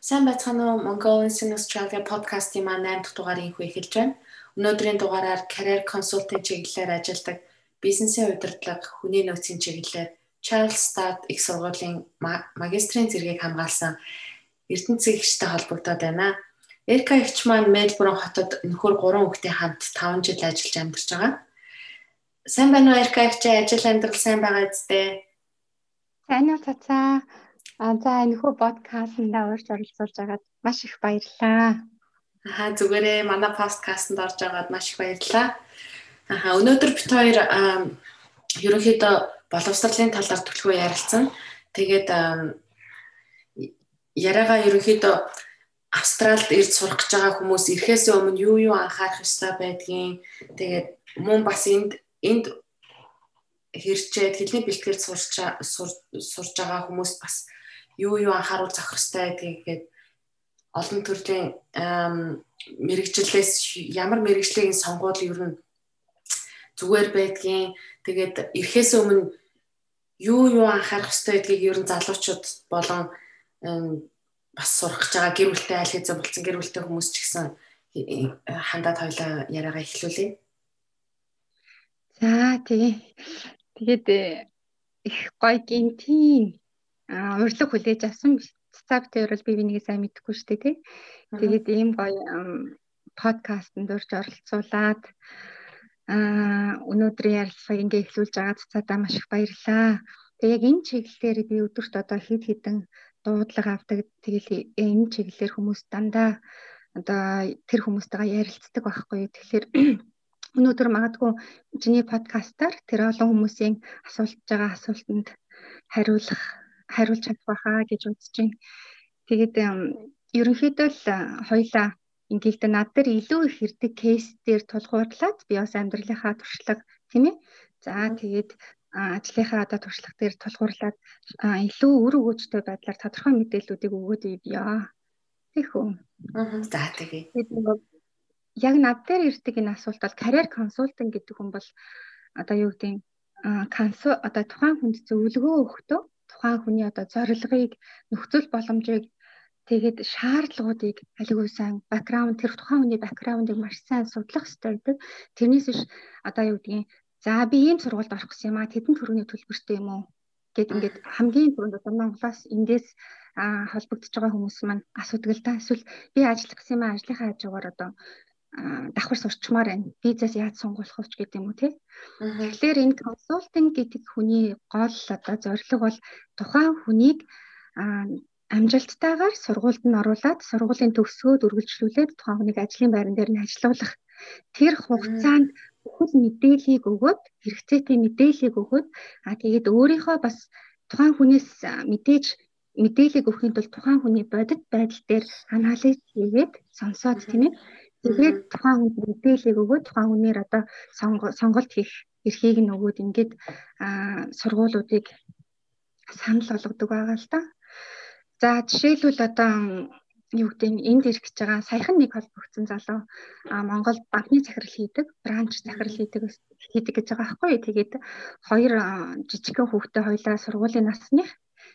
Сайн байцгаана уу? Mongolian Australia podcast-ийн маань 8 дахь дугаарыг эхэлж байна. Өнөөдрийн дугаараар career consulting чиглэлээр ажилладаг бизнесийн удирдлага, хүний нөөцийн чиглэлээр Charles Start их сургуулийн магистрийн зэргийг хамгаалсан эрдэнэцэгчтэй холбогдоод байна. Эрка ихч маань Мельбурн хотод нөхөр 3 хүүхдийн хамт 5 жил ажиллаж амьдарч байгаа. Сайн байна уу Эрка ихч ажил амьдрал сайн байгаа зү? Сайн уу цацаа. А за энэхүү подкастнда урьж оролцуулж байгаад маш их баярлалаа. Аа зүгээрээ манай подкастт орж байгаад маш их баярлалаа. Аа өнөөдөр бит хоёр ерөнхийдөө боловсролын талаар төлхөө ярилцсан. Тэгээд яриагаа ерөнхийдөө Австралид ирж сурах гэж байгаа хүмүүс ирэхээс өмнө юу юу анхаарах ёстой байдгийг тэгээд мөн бас энд энд хэрчээд хэлний бэлтгэл сурч сурж байгаа хүмүүс бас юу юу анхааруул зохих хэрэгтэй гэдгийг олон төрлийн мэрэгчлээс ямар мэрэгжлийн сонгуул ер нь зүгээр байдгийн тэгээд эрхээс өмнө юу юу анхаарах хэрэгтэй гэдгийг ер нь залуучууд болон бас сурах гэж байгаа гэр бүлтэй айл хэзээ болсон гэр бүлтэй хүмүүс ч гэсэн хандаад хоёлаа яриагаа эхлүүлье. За тэгээ Тэгээд э, их гоё гинтийн урилга хүлээж авсан цацагтай бол би бинийг сайн мэдэхгүй шүү дээ тий. Тэгээд ийм гоё подкастэнд урьж оролцуулаад а өнөөдрийн ярилцлагыг ингээ эхлүүлж байгаа цацаадаа маш их баярлалаа. Тэгээ яг энэ чиглэлээр би өдөрт одоо хэд хэдэн дуудлага авдаг. Тэгэл энэ чиглэлээр хүмүүс дандаа одоо тэр хүмүүстэйгээ ярилцдаг байхгүй. Тэгэхээр өнөөдөр магадгүй чиний подкастаар тэр олон хүмүүсийн асуулж байгаа асуултанд хариулах хариулж чадах байхаа гэж үзэж байна. Тэгээд ерөнхийдөө л хоёлаа ингээл дэ над дээр илүү их хэрдэг кейс дээр тулгуурлаад би бас амьдралынхаа туршлага тийм ээ. За тэгээд ажлынхаа одоо туршлага дээр тулгуурлаад илүү үр өгөөжтэй байдлаар тодорхой мэдээллүүдийг өгөөд ивья. Тэхүү. Аа за тэгээ яг над дээр ирдэг энэ асуулт бол карьер консалтинг гэдэг хүн бол одоо юу гэдэг консул одоо тухайн хүнд зөвлөгөө өгөхдөө тухайн хүний одоо зорилгыг нөхцөл боломжийг тэгээд шаардлагуудыг алигуу сайн бэкграунд тэр тухайн хүний бэкграундыг маш сайн судлах хэрэгтэй гэдэг. Тэрнээс биш одоо юу гэдгийг за би ийм сургуульд орох гэсэн юм а тэдэн төрөний төлбөртэй юм уу гэд ингээд хамгийн түрүүнд одоо Монголоос эндээс холбогдож байгаа хүмүүс маань асуудаг л да. Эсвэл би ажиллах гэсэн юм ажлынхаа хажуугаар одоо давхар сурчмаар байна. Визээс яаж сонгуулах вэ гэдэг юм уу тий. Тэгэхээр энэ консалтинг гэдэг хүний гол одоо зорилго бол тухайн хүнийг амжилттайгаар сургуульд нь оруулаад сургуулийн төгсгөөд үргэлжлүүлээд тухайн хүнийг ажлын байран дээр нь ажилуулах. Тэр хугацаанд бүхэл мэдээллийг өгөөд хэрэгцээтэй мэдээллийг өгөөд а тэгээд өөрийнхөө бас тухайн хүнээс мэдээж мэдээллийг өгөхийн тулд тухайн хүний бодит байдал дээр анализ хийгээд сонсоод тийм ээ Тэгээд тухайн хүнд мэдээлэл өгөөд тухайн хүнээр одоо сонголт хийх эрхийг нь өгөөд ингээд сургуулиудыг санал болгодог байгаа л да. За жишээлбэл одоо юу гэдэг нь энд ирэх гэж байгаа саяхан нэг холбогдсон залуу Монгол банкны захирал хийдэг, бранч захирал хийдэг хийдэг гэж байгаа байхгүй юу. Тэгээд хоёр жижигхэн хүүхдээ хоёлаа сургуулийн насных.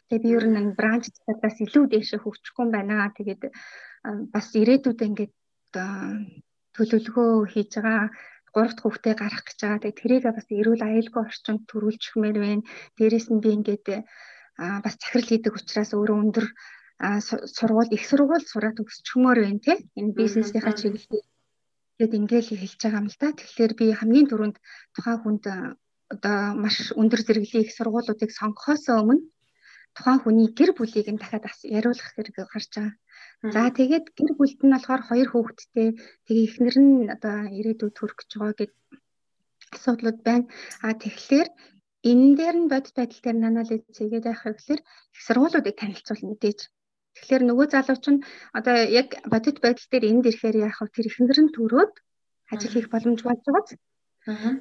Тэгээд би ер нь бранч захирлаас илүү дээш хөгжихгүй юм байна. Тэгээд бас ирээдүйдээ ингээд төлөвлөгөө хийж байгаа гурав дахь хүүхдээ гарах гэж байгаа. Тэгээ тэрийг бас эрүүл аюулгүй орчинд төрүүлчихмээр байна. Дээрээс нь би ингээд бас захирал хийдэг учраас өөрөө өндөр сургууль их сургууль сураад төгсчихмөр байна тий. Энэ бизнесийнхаа чиглэлээр тэгээд ингээл хэлж байгаа юм л да. Тэгэхээр би хамгийн түрүүнд тухайн хүнд одоо маш өндөр зэрэглэлийн их сургуулиудыг сонгохоос өмнө тухайн хүний гэр бүлийг нь дахиад яриулах хэрэг гарч байгаа. За тэгээд гэр бүлд нь болохоор хоёр хүүхэдтэй тэгээ эхнэр нь одоо ирээдүйд төрөх гэж байгаа гэд асуудлууд байна. А тэгэхээр энэ дээр нь бодит байдал дээр анализ хийгээд байх гэхээр их сургуулиудыг танилцуул мэдээж. Тэгэхээр нөгөө залууч нь одоо яг бодит байдал дээр энд ирэхээр яах вэ? Тэр эхнэр нь төрөөд ажил хийх боломж болж байгаа.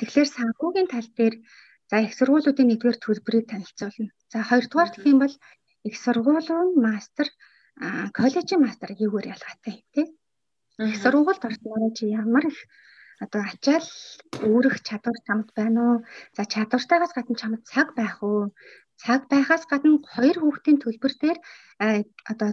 Тэгэхээр санхүүгийн тал дээр за их сургуулиудын нэгдүгээр төлбөрийг танилцуулна. За хоёрдугаар гэх юм бол их сургуулийн мастер коллежийн мастер юугаар ялгаатай тий. Их сургуульд орсноор чи ямар их одоо ачаал өөрөх чадвар чамд байна уу? За чадвартайгаас гадна чамд цаг байх уу? Цаг байхаас гадна хоёр хүүхдийн төлбөр дээр одоо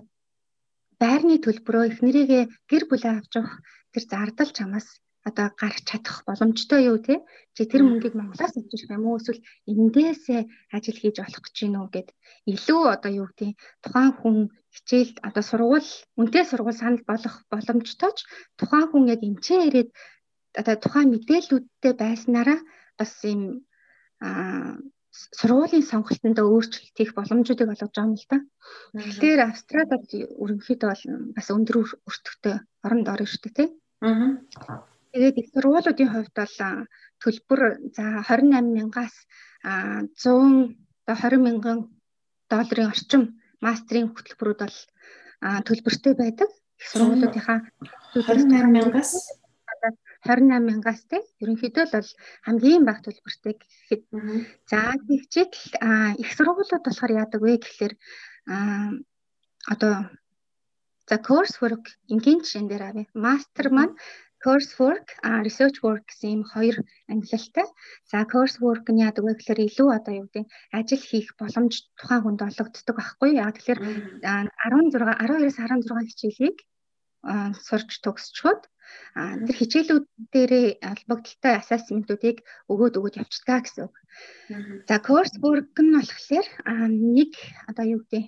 байрны төлбөрөө эхнэрийгээ гэр бүлээ авч явах тэр зардал чамаас одоо гарч чадах боломжтой юу те чи тэр мөнгийг Монголоос авч ирэх юм уу эсвэл эндээсээ ажил хийж болох гэж уу гэд илүү одоо юу гэдэг тухайн хүн хичээл одоо сургууль үнтэй сургууль санал болох боломжтой ч тухайн хүн яг эмчээ ирээд одоо тухайн мэдээллүүдтэй байснараа бас юм а сургуулийн сонголтонд өөрчлөлт хийх боломжуудыг олгож байгаа юм л да. Тэгэхээр Австралид ерөнхийдөө бол бас өндөр өртөгтэй оронд орно шүү дээ тий. Аа. Тэгээд их сургуулиудын хувьд бол төлбөр за 28 мянгаас 100 до 20 мянган долларын орчим мастрын хөтөлбөрүүд бол төлбөртэй байдаг. Их сургуулиудынхаа 28 мянгаас 28 мянгаас тийм ерөнхийдөө л хамгийн бага төлбөртэй гэхэд за тэгчээд их сургуулиуд болохоор яадаг вэ гэхэлэр одоо за coursework энгийн жишээн дээр авъя. Master маань coursework, research work гэсэн ийм хоёр ангиллалтай. За coursework нь яадаг вэ гэхээр илүү одоо юу гэдэг ажил хийх боломж тухайн хүнд олгогддог байхгүй. Яг тэгэхээр 16 12-аас 16 хичээлийг сурч төгсчхөд тэр хичээлүүд дээрээ албагдaltaй ассessment-уудыг өгөөд өгөөд явцдаг гэсэн үг. За coursework нь болохоор нэг одоо юу гэдэг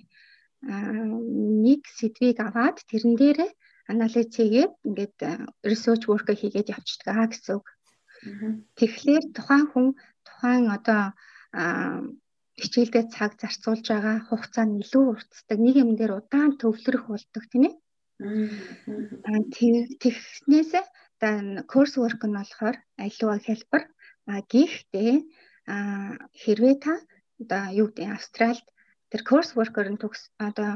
нэг сэдвийг аваад тэрэн дээрээ анализ хийгээд ингээд research work хийгээд явцдаг гэсэн үг. Тэгэхээр тухайн хүн тухайн одоо хичээлдээ цаг зарцуулж байгаа хугацаа нь илүү уртдаг. Нэг юм дээр удаан төвлөрөх болдог тийм ээ. Тэгснээс course work нь болохоор аливаа хэлбэр гэхдээ хэрвээ та одоо юу гэдэг Австральд тэр course worker нь төгс одоо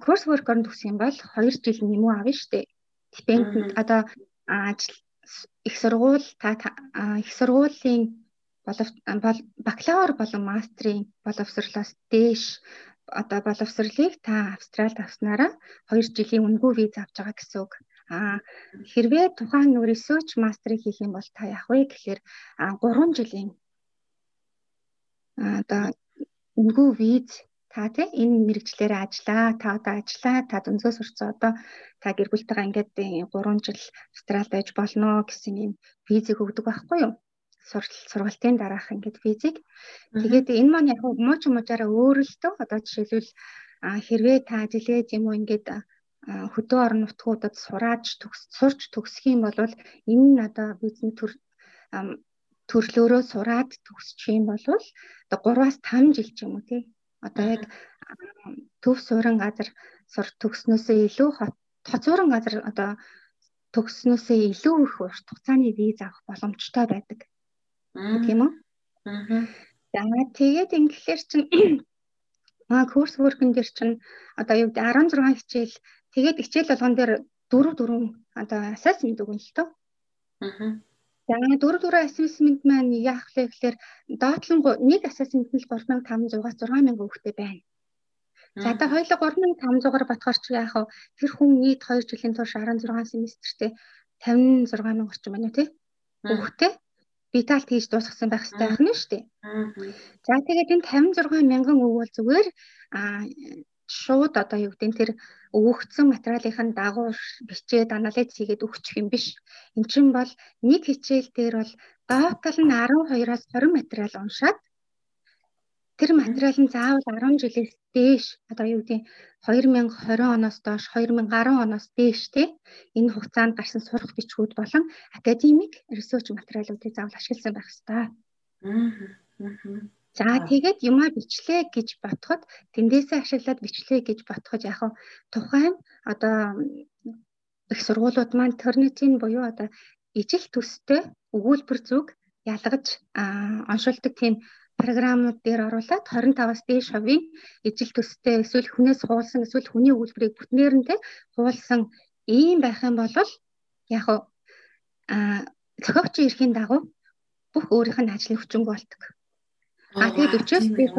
course worker нь төгсөх юм бол 2 жил нэмүү авна шүү дээ. Dependent одоо ажил их сургууль та их сургуулийн болов бакалавр болон мастрын боловсрлоос дээш одоо боловсрлыг та Австралид авснараа 2 жилийн үнэгүй виз авч байгаа гэсэн үг. А хэрвээ тухайн нөө research master хийх юм бол та яах вэ гэхээр 3 жилийн одоо үнэгүй виз та тий энэ мэрэгчлэрээ ажиллаа та одоо ажиллаа та дүнзөө сурцсан одоо та гэр бүлтэйгээ ингээд 3 жил Австралид байж болно гэсэн юм визийг өгдөг байхгүй юу? сургалтын дараах ингээд физик. Тэгээд энэ маань яг муу ч муужаараа өөр л төө одоо жишээлбэл хэрвээ та ажиллаад юм уу ингээд хөдөө орон нутгуудад сураад сурч төгсөх юм бол энэ нь одоо бизнес төр төрлөөрөө сураад төгсчих юм бол одоо 3-аас 5 жил ч юм уу тий. Одоо яг төв суурин газар сур төгснөөсөө илүү хоцуурин газар одоо төгснөөсөө илүү их урт хугацааны виз авах боломжтой байдаг тийм үү? Аа. За тэгээд ингээхээр чин аа курс work-ын дээр чин одоо юу гэдэг 16 хичээл тэгээд хичээл болгон дээр 4 4 одоо assessment өгнө л тоо. Аа. За 4 4 assessment маань яах вэ гэхээр доотлон нэг assessment нь 3500-аас 6000 хүүхдэд байна. За та хоёулаа 3500-аар батгаар чи яах вэ? Тэр хүн нийт 2 жилийн турш 16 семестртэй 56 мянга орчим байна тий. Хүүхдэд виталт хийж дуусгасан байх хэрэгтэй байх нь шүү дээ. За тэгээд энэ 56 мянган үг бол зүгээр а шууд одоо юу гэдэг тэр өгөгдсөн материалын дагуу бичээд анализ хийгээд өгчих юм биш. Эн чинь бол нэг хичээл дээр бол доотал нь 12-аас 20 материал уншаад тэр материал нь заавал 10 жилээс дээш одоо юу гэдэг 2020 оноос доош 2010 оноос дээш тий энэ хугацаанд гарсан сурах бичгүүд болон академик ресерч материалуудыг заавал ашигласан байх ёстой. За тэгээд юмаа бичлээ гэж ботход тэндээсээ ашиглаад бичлээ гэж ботход яг тухайн одоо их сургуулиуд маань Turnitin буюу одоо ижил төстэй өгүүлбэр зүг ялгаж оншилдог тийм програмууд дээр оруулаад 25-аас дээш хувийн ижил төстэй эсвэл хүнээс хуулсан эсвэл хүний үйлбэрийг бүтнээр нь хуулсан ийм байх юм бол яг а зохиогчийн эрхийн дагуу бүх өөрийнх нь ажлын хүчин болдог. А тэгээд 40-оос дээш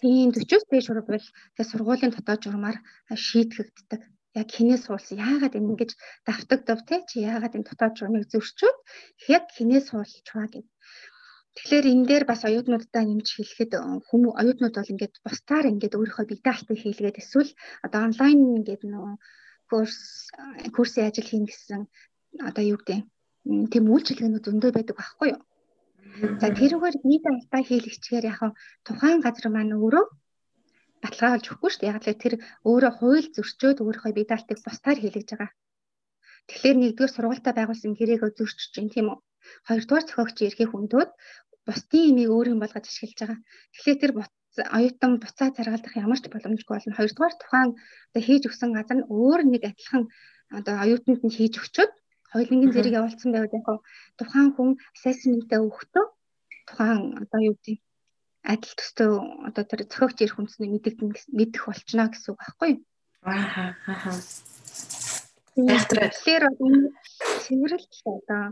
Тийм 40-оос дээш хувь бол тэгээд сургуулийн дотоод журмаар шийтгэгддэг. Яг хинээс суулсан. Яагаад ингэж давтагдав те чи яагаад энэ дотоод журмыг зөрчөөд яг хинээс суулчваа гэв. Тэгэхээр энэ дээр бас оюутнуудаа нэмж хэлэхэд хүмүүс оюутнууд бол ингээд бусдаар ингээд өөрийнхөө бие даалтыг хийлгээд эсвэл одоо онлайн ингээд нөө курс курсын ажил хийн гэсэн одоо юу гэдэг тийм үйлчилгээнүүд зөндөө байдаг байхгүй юу? За тэрүүгээр бие даалтаа хийлэгчээр яг тухайн газар маань өөрөө баталгаажуулж өгөхгүй шүү дээ. Яг л тэр өөрөө хууль зөрчөөд өөрийнхөө бие даалтыг бусдаар хийлгэж байгаа. Тэгэхээр нэгдүгээр сургуультаа байгуулсан гэрээгөө зөрчиж чинь тийм үү? Хоёрдугаар зохиогч эрхийг хүндөөд бусдын имийг өөрийн болгож ашиглаж байгаа. Тэгэхээр тэр оюутан буцаа заргалдах ямар ч боломжгүй болно. Хоёрдугаар тухайн одоо хийж өгсөн газар нь өөр нэг адилхан одоо оюутанд нь хийж өгчөөд хоёулангийн зэрэг явуулсан байвал яг тухайн хүн assessment-аа өгөхдөө тухайн одоо юу гэдэг адил төстэй одоо тэр зохиогч ирэх хүнсний мэдэгдэн мэдэх болчихно гэсэн үг байхгүй юу? Аа аа. Тэгэхээр энэ цэвэрлэл одоо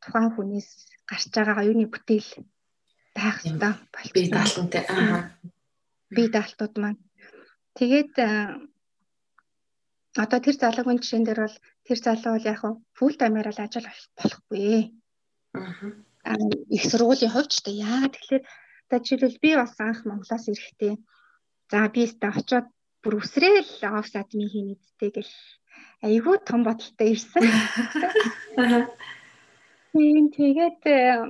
тухайн хүнээс гарч байгаа оюуны бүтээл байх ёстой болчих. Би даалтантай. Аа. Би даалтууд маань. Тэгээд одоо тэр залуугийн жишээн дээр бол тэр залуу бол яг фул таймаар л ажил болохгүй. Аа. Их сургуулийн хувьд ч яагаад тэгэхээр одоо жишээлбэл би бас анх Монголоос ирэхдээ за би өстө очиод бүр үсрээл офс админ хийнэ гэдтэй гэл айгүй том бодолтой ирсэн. Тийм тэгээд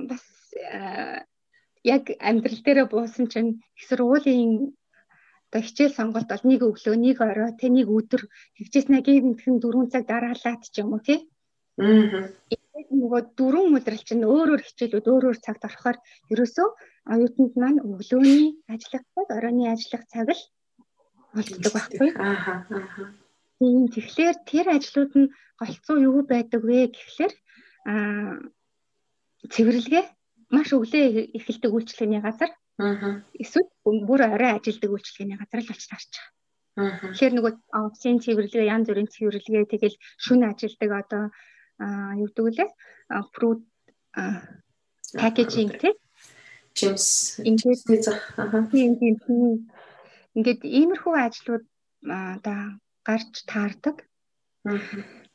бас яг амьдрал дээрээ буусан чинь их сургуулийн одоо хичээл сонголт бол нэг өглөө, нэг орой, тэ нэг өдөр хичээснэ гинтхэн 4 цаг дараалаад ч юм уу тий. Аа. Нөгөө дөрвөн өдрөл чинь өөр өөр хичээлүүд өөр өөр цагт орохоор ерөөсөө оюутанд маань өглөөний ажиллах цаг, оройны ажиллах цаг л болдог байхгүй. Аа. Аа. Тийм тэгэхээр тэр ажлууд нь голцоо юу байдаг вэ гэхлээр аа цэвэрлэгээ маш өглөө эхэлдэг үйлчлэгээний газар. Аа. Эсвэл бүр орой ажилдаг үйлчлэгээний газар л болж таарч байгаа. Аа. Тэгэхээр нөгөө офисын цэвэрлэгээ, янз бүрийн цэвэрлэгээ тэгэл шүн ажилдаг одоо юу гэдэг лээ? Фрут пакэжинг тий. Чимс ингээд аа. Тийм тийм. Ингээд иймэрхүү ажлууд одоо гарч таардаг. Аа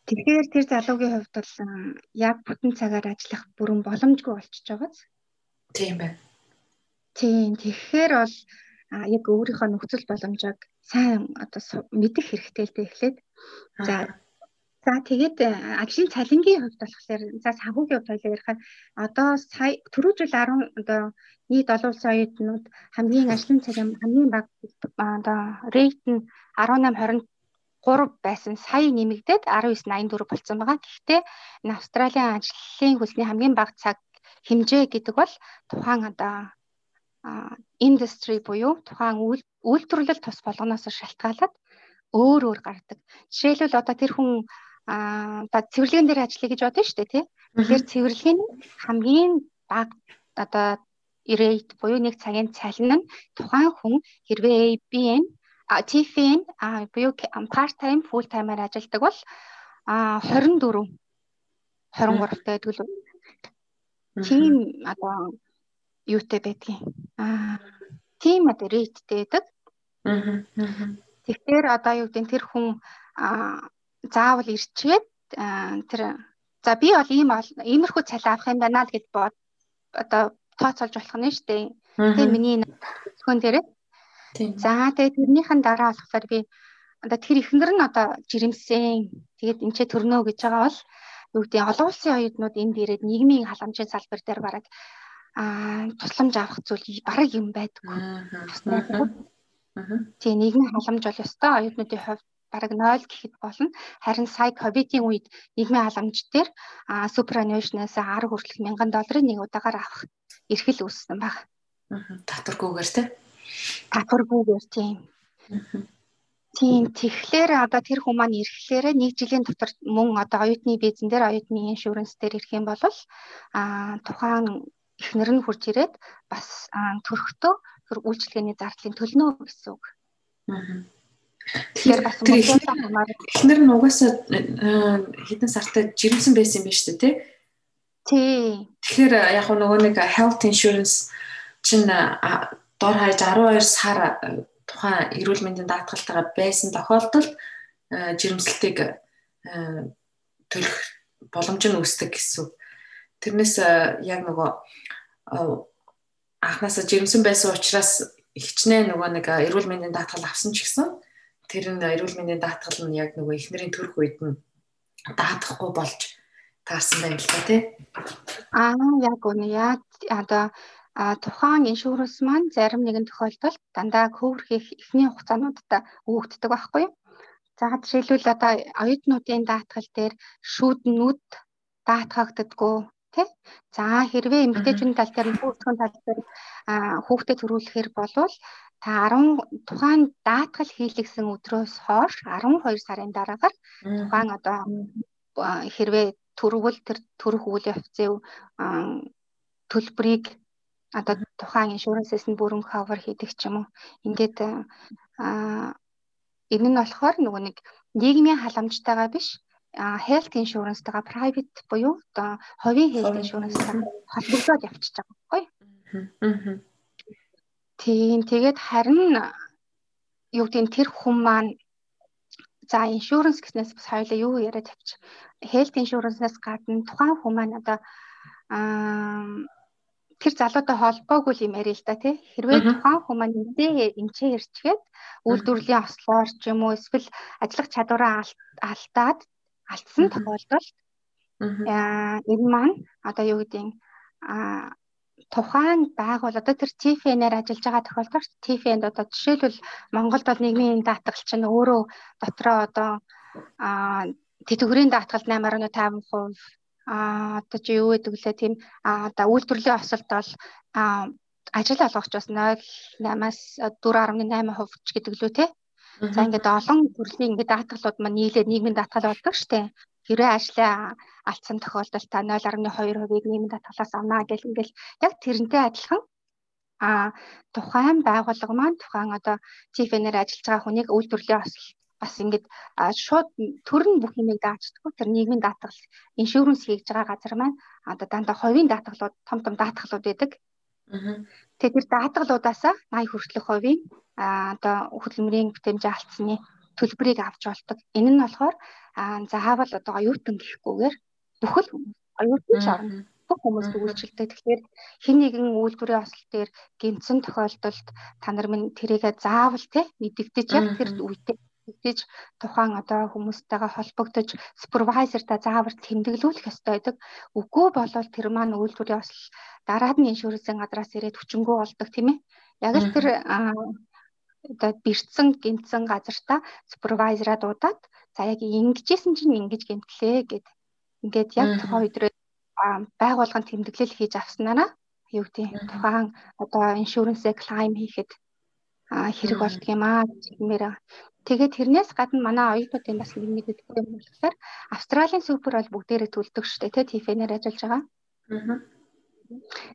Тэгэхээр тэр залуугийн хувьд бол яг бүтэн цагаар ажиллах бүрэн боломжгүй болчихж байгааз. Тийм байна. Тийм. Тэгэхээр бол яг өөрийнхөө нөхцөл боломжийг сайн одоо мэдэх хэрэгтэй л дээ эхлээд. За За тэгээд ажлын цалингийн хувьд болохоор за санхүүгийн хувьд хоёлаа ярихаар одоо сая түрүү жил 10 одоо нийт олон улсын оюутнууд хамгийн ажлын цалин хамгийн бага одоо рейт нь 18 20 3 байсан сая нэмэгдээд 1984 болсон байгаа. Гэхдээ энэ Австралийн ажлын хөлний хамгийн бага цаг хэмжээ гэдэг бол тухайн одоо индастри буюу тухайн үйлдвэрлэл тус болгоноос шалтгаалаад өөр өөр гардаг. Жишээлбэл одоо тэр хүн одоо цэвэрлэгэн дээр ажиллая гэж бодсон шүү дээ тий. Тэгэхээр цэвэрлэгийн хамгийн бага одоо rate буюу нэг цагийн цалин нь тухайн хүн хэрвээ ABN TFN буюу part time full time-аар ажилладаг бол 24 23 таа гэдэг л тийм одоо юутай байдгийг аа тийм одоо рейттэй байдаг. Тэгэхээр одоо юу гэдэг тэр хүн заавал ирчээд тэр за би бол ийм иймэрхүү цалин авах юм байна л гэж бод одоо тооцоолж болох нь шүү дээ. Тэгээ миний зөвхөн дээрээ За тэгээд тэрнийхэн дараа болохоор би одоо тэр ихнэр нь одоо жирэмсэн. Тэгээд ч төрнөө гэж байгаа бол юу гэдэг олон улсын оюутнууд энд ирээд нийгмийн халамжийн салбар дээр бараг аа тусламж авах зүйл бараг юм байдгүй. Тийм нийгмийн халамж бол ёстой оюутнуудын хувьд бараг 0 гэхэд болно. Харин сая ковидын үед нийгмийн халамж дээр суперануушнаас 10 хүртэлх мянган долларын нэг удаагаар авах эрхэл үүссэн баг. Татваргүйгээр тийм татваргүйгээр тийм. Тийм тэгэхээр одоо тэр хүмүүс маань ирэхлээр нэг жилийн дотор мөн одоо оюутны визэн дээр оюутны иншуранс дээр ирэх юм бол а тухайн эхнэр нь хурж ирээд бас төрөхдөө тэр үйлчлэгээний зардлын төлнө гэсэн үг. Тэгэхээр бас эхнэр нь угаасаа хэдэн сартай жирэмсэн байсан юм байна шүү дээ тий. Тий. Тэгэхээр яг нөгөө нэг health insurance чинь дор хаяж 12 сар тухайн эрүүл мэндийн даатгалтайгаа байсан тохиолдолд жирэмслэлтийг төлөх боломж нь үүсдэг гэсэн. Тэрнээс яг нөгөө анханасаа жирэмсэн байсан учраас ихчнээ нөгөө нэг эрүүл мэндийн даатгал авсан ч гэсэн тэр нь эрүүл мэндийн даатгал нь яг нөгөө эхнэрийн төрөх үед нь даатгахгүй болж таарсан байна л та тий. Аа яг үнэ яг одоо тухайн иншуранс маань зарим нэгэн тохиолдолд дандаа көвөр хийх эхний хугацаануудад өгөгддөг байхгүй юу? За жишээлбэл одоо оюутнуудын даатгал дээр шүүднүүд даатгагддаггүй тий. За хэрвээ эмэгтэйчүүдийн тал дээр хүүхдийн тал дээр хүүхдэд төрүүлэхээр болвол та 10 тухайн даатгал хийлгсэн өдрөөс хойш 12 сарын дараагаар тухайн одоо хэрвээ төрөвл тэр төрөх үйл явцын төлбөрийг одоо тухайн иншурансээс нь бүрэн cover хийдэг ч юм уу. Ингээд энэ нь болохоор нөгөө нэг нийгмийн халамжтайгаа биш health insurance-тагаа private буюу одоо хувийн health insurance-тагаа холбогдоод явчихж байгаа байхгүй. Аа. Тийм тэгээд харин юу гэдэг нь тэр хүн маань за insurance гэснээс бас хоёлаа юу яриад тавьчих. Health insurance-наас гадна тухайн хүн маань одоо аа тэр залуутай холбоогүй юм яриа л да тий. Хэрвээ тухайн хүн маань эндээ эмчээ ирчгээд үйлдвэрлэлийн ослоор ч юм уу эсвэл ажиллах чадвараа алдаад алдсан тохиолдолд. Аа энэ маань одоо юу нь аа тухайн байгуул одоо тэр TFN-ээр ажиллаж байгаа тохиолдолд TFN-д одоо жишээлбэл Монголд бол нийгмийн даатгал чинь өөрөө дотроо одоо аа тэтгэврийн даатгалд 8.5% аа одоо чи юу гэдэг лээ тийм аа одоо үйлдвэрлэлийн осолд бол аа ажил олгогч бас 0.8-аас 4.8% ч гэдэг лүү те За ингээд олон төрлийн ингээд даатгалууд маань нийлээд нийгмийн даатгал болдог штэ. Хэрвээ ажлаа алдсан тохиолдолд та 0.2%-ийг нийгмийн даатгалаас авнаа гэл ингээл яг тэрнтэй адилхан а тухайн байгууллага маань тухайн одоо чифэнээр ажиллаж байгаа хүнийг үйлдвэрлэлийн осол бас ингээд шууд төр нь бүх юмыг даачдаггүй тэр нийгмийн даатгал иншүүрэнс хийж байгаа газар маань одоо дандаа хувийн даатгалууд том том даатгалууд байдаг. Тэгээд тэр даатгалуудаасаа 80 хүртэлх хувийн одоо хөдөлмөрийн бүтэмжээ алдсны төлбөрийг авч болдог. Энэ нь болохоор заавал одоо оюутан гэхгүйгээр бүхэл хүмүүс оюутан орно бүх хүмүүст үйлчлдэг. Тэгэхээр хин нэгэн үйлдвэрийн осол дээр гинцэн тохиолдолд та нар минь тэрийгэ заавал те мэдэгдэж яг тэр үедээ тэгж тухайн одоо хүмүүстэйгээ холбогдож супервайзертаа заавар тэмдэглүүлэх ёстой байдаг. Үгүй болвол тэр маань үйлдвэрийн осол дараад нь иншүрэнсийн гадраас ирээд хүчингү болдог тийм ээ. Яг л тэр одоо бэрцэн гинцэн газартаа супервайзераа дуудаад за яг ингэжсэн чинь ингэж гинтлээ гэд ингээд яг тухайн өдрөө байгуулгын тэмдэглэл хийж авснараа юу гэдэг тухайн одоо иншүрэнсээ клайм хийхэд хэрэг болдго юм аа гэмээр. Тэгээд тэрнээс гадна манай оюутнуудын бас нэг мэддэг юм болохоор Австралийн супер бол бүгдээрээ төлдөг шүү дээ тий ТФН-ээр ажиллаж байгаа. Аа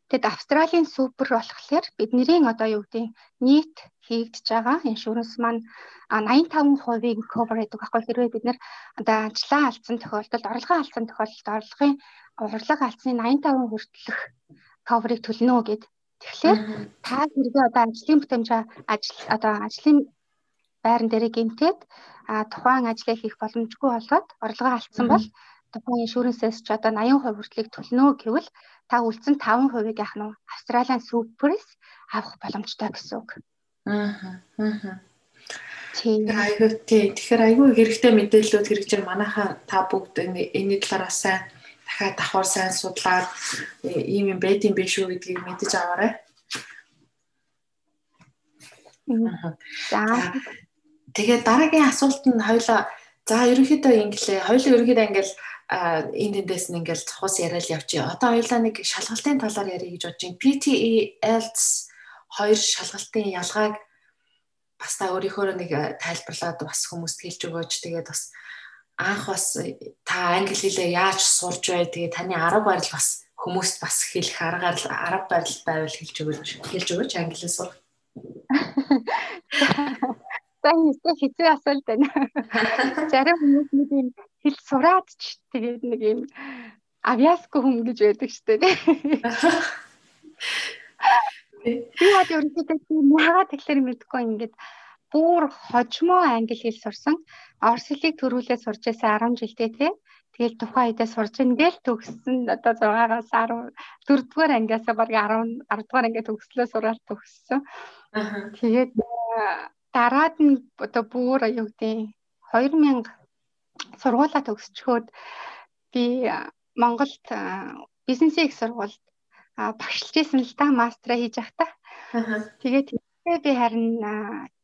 Тэгэд Австралийн супер болохоор бидний одоо юу гэдэг нийт хийгдэж байгаа иншуранс маань 85%-ийг cover хийдэг байхгүй хэрвээ бид нэр одоо ажлаа алдсан тохиолдолд орлогоо алдсан тохиолдолд орлогын орлого алдсны 85% хүртэлх cover-ыг төлнө гэд. Тэгэхээр та хэрвээ одоо ажлын бүтэмжээ ажил одоо ажлын байран дээр гэмтээд а тухайн ажлыг хийх боломжгүй болоод орлогоо алдсан бол тухайн иншүрэнсээс ч одоо 80% хүртэлийг төлнө гэвэл та үлдсэн 5%-ийг яах нь Австралийн суперс авах боломжтой гэсэн үг. Аа. Аа. Тийм. Айгуу тий. Тэгэхээр айгүй хэрэгтэй мэдээллүүд хэрэгж байгаа манайхаа та бүгд энэ талаараа сайн дахиад давхар сайн судлаад ийм юм байд юм биш үү гэдгийг мэдэж аваарай. За. Тэгээд дараагийн асуулт нь хоёлаа за ерөнхийдөө инглээ. Хоёлаа ерөнхийдөө ингээл энэ эндээс нь ингээл цохос яриад явчих. Одоо хоёулаа нэг шалгалтын талаар ярих гэж бодож байна. PTE IELTS хоёр шалгалтын ялгааг бас та өөрийнхөө нэг тайлбарлаад бас хүмүүст хэлж өгөөч. Тэгээд бас анх бас та англи хэлээ яаж сурж бай. Тэгээд таны арга барил бас хүмүүст бас хэлэх аргаар арга барил байвал хэлж өгөөч. Хэлж өгөөч англиар сурах. сайн эсвэл хэцүү асуулт байна. Зарим хүмүүс нэг юм хэл сураад ч тэгээд нэг юм авьяасгүй хүн гэж байдаг шүү дээ. Би хад ерөнхийдөө яагаад тэгэхээр мэдгүй ингээд бүр хожмоо англи хэл сурсан. Орос хэлийг төрүүлээ сурч байсан 10 жилдээ те. Тэгэл тухайн үедээ сурж ингээл төгссөн одоо 6-аас 10 4-р ангиас баг 10 10-р анги төгслөө сураад төгссөн. Тэгээд дараад нь одоо бүр юу гэдэг 2000 сургуулаа төгсчхөөд би Монголд бизнесийн их сургуульд багшлж исэн л да мастера хийж явахдаа. Тэгээд би харин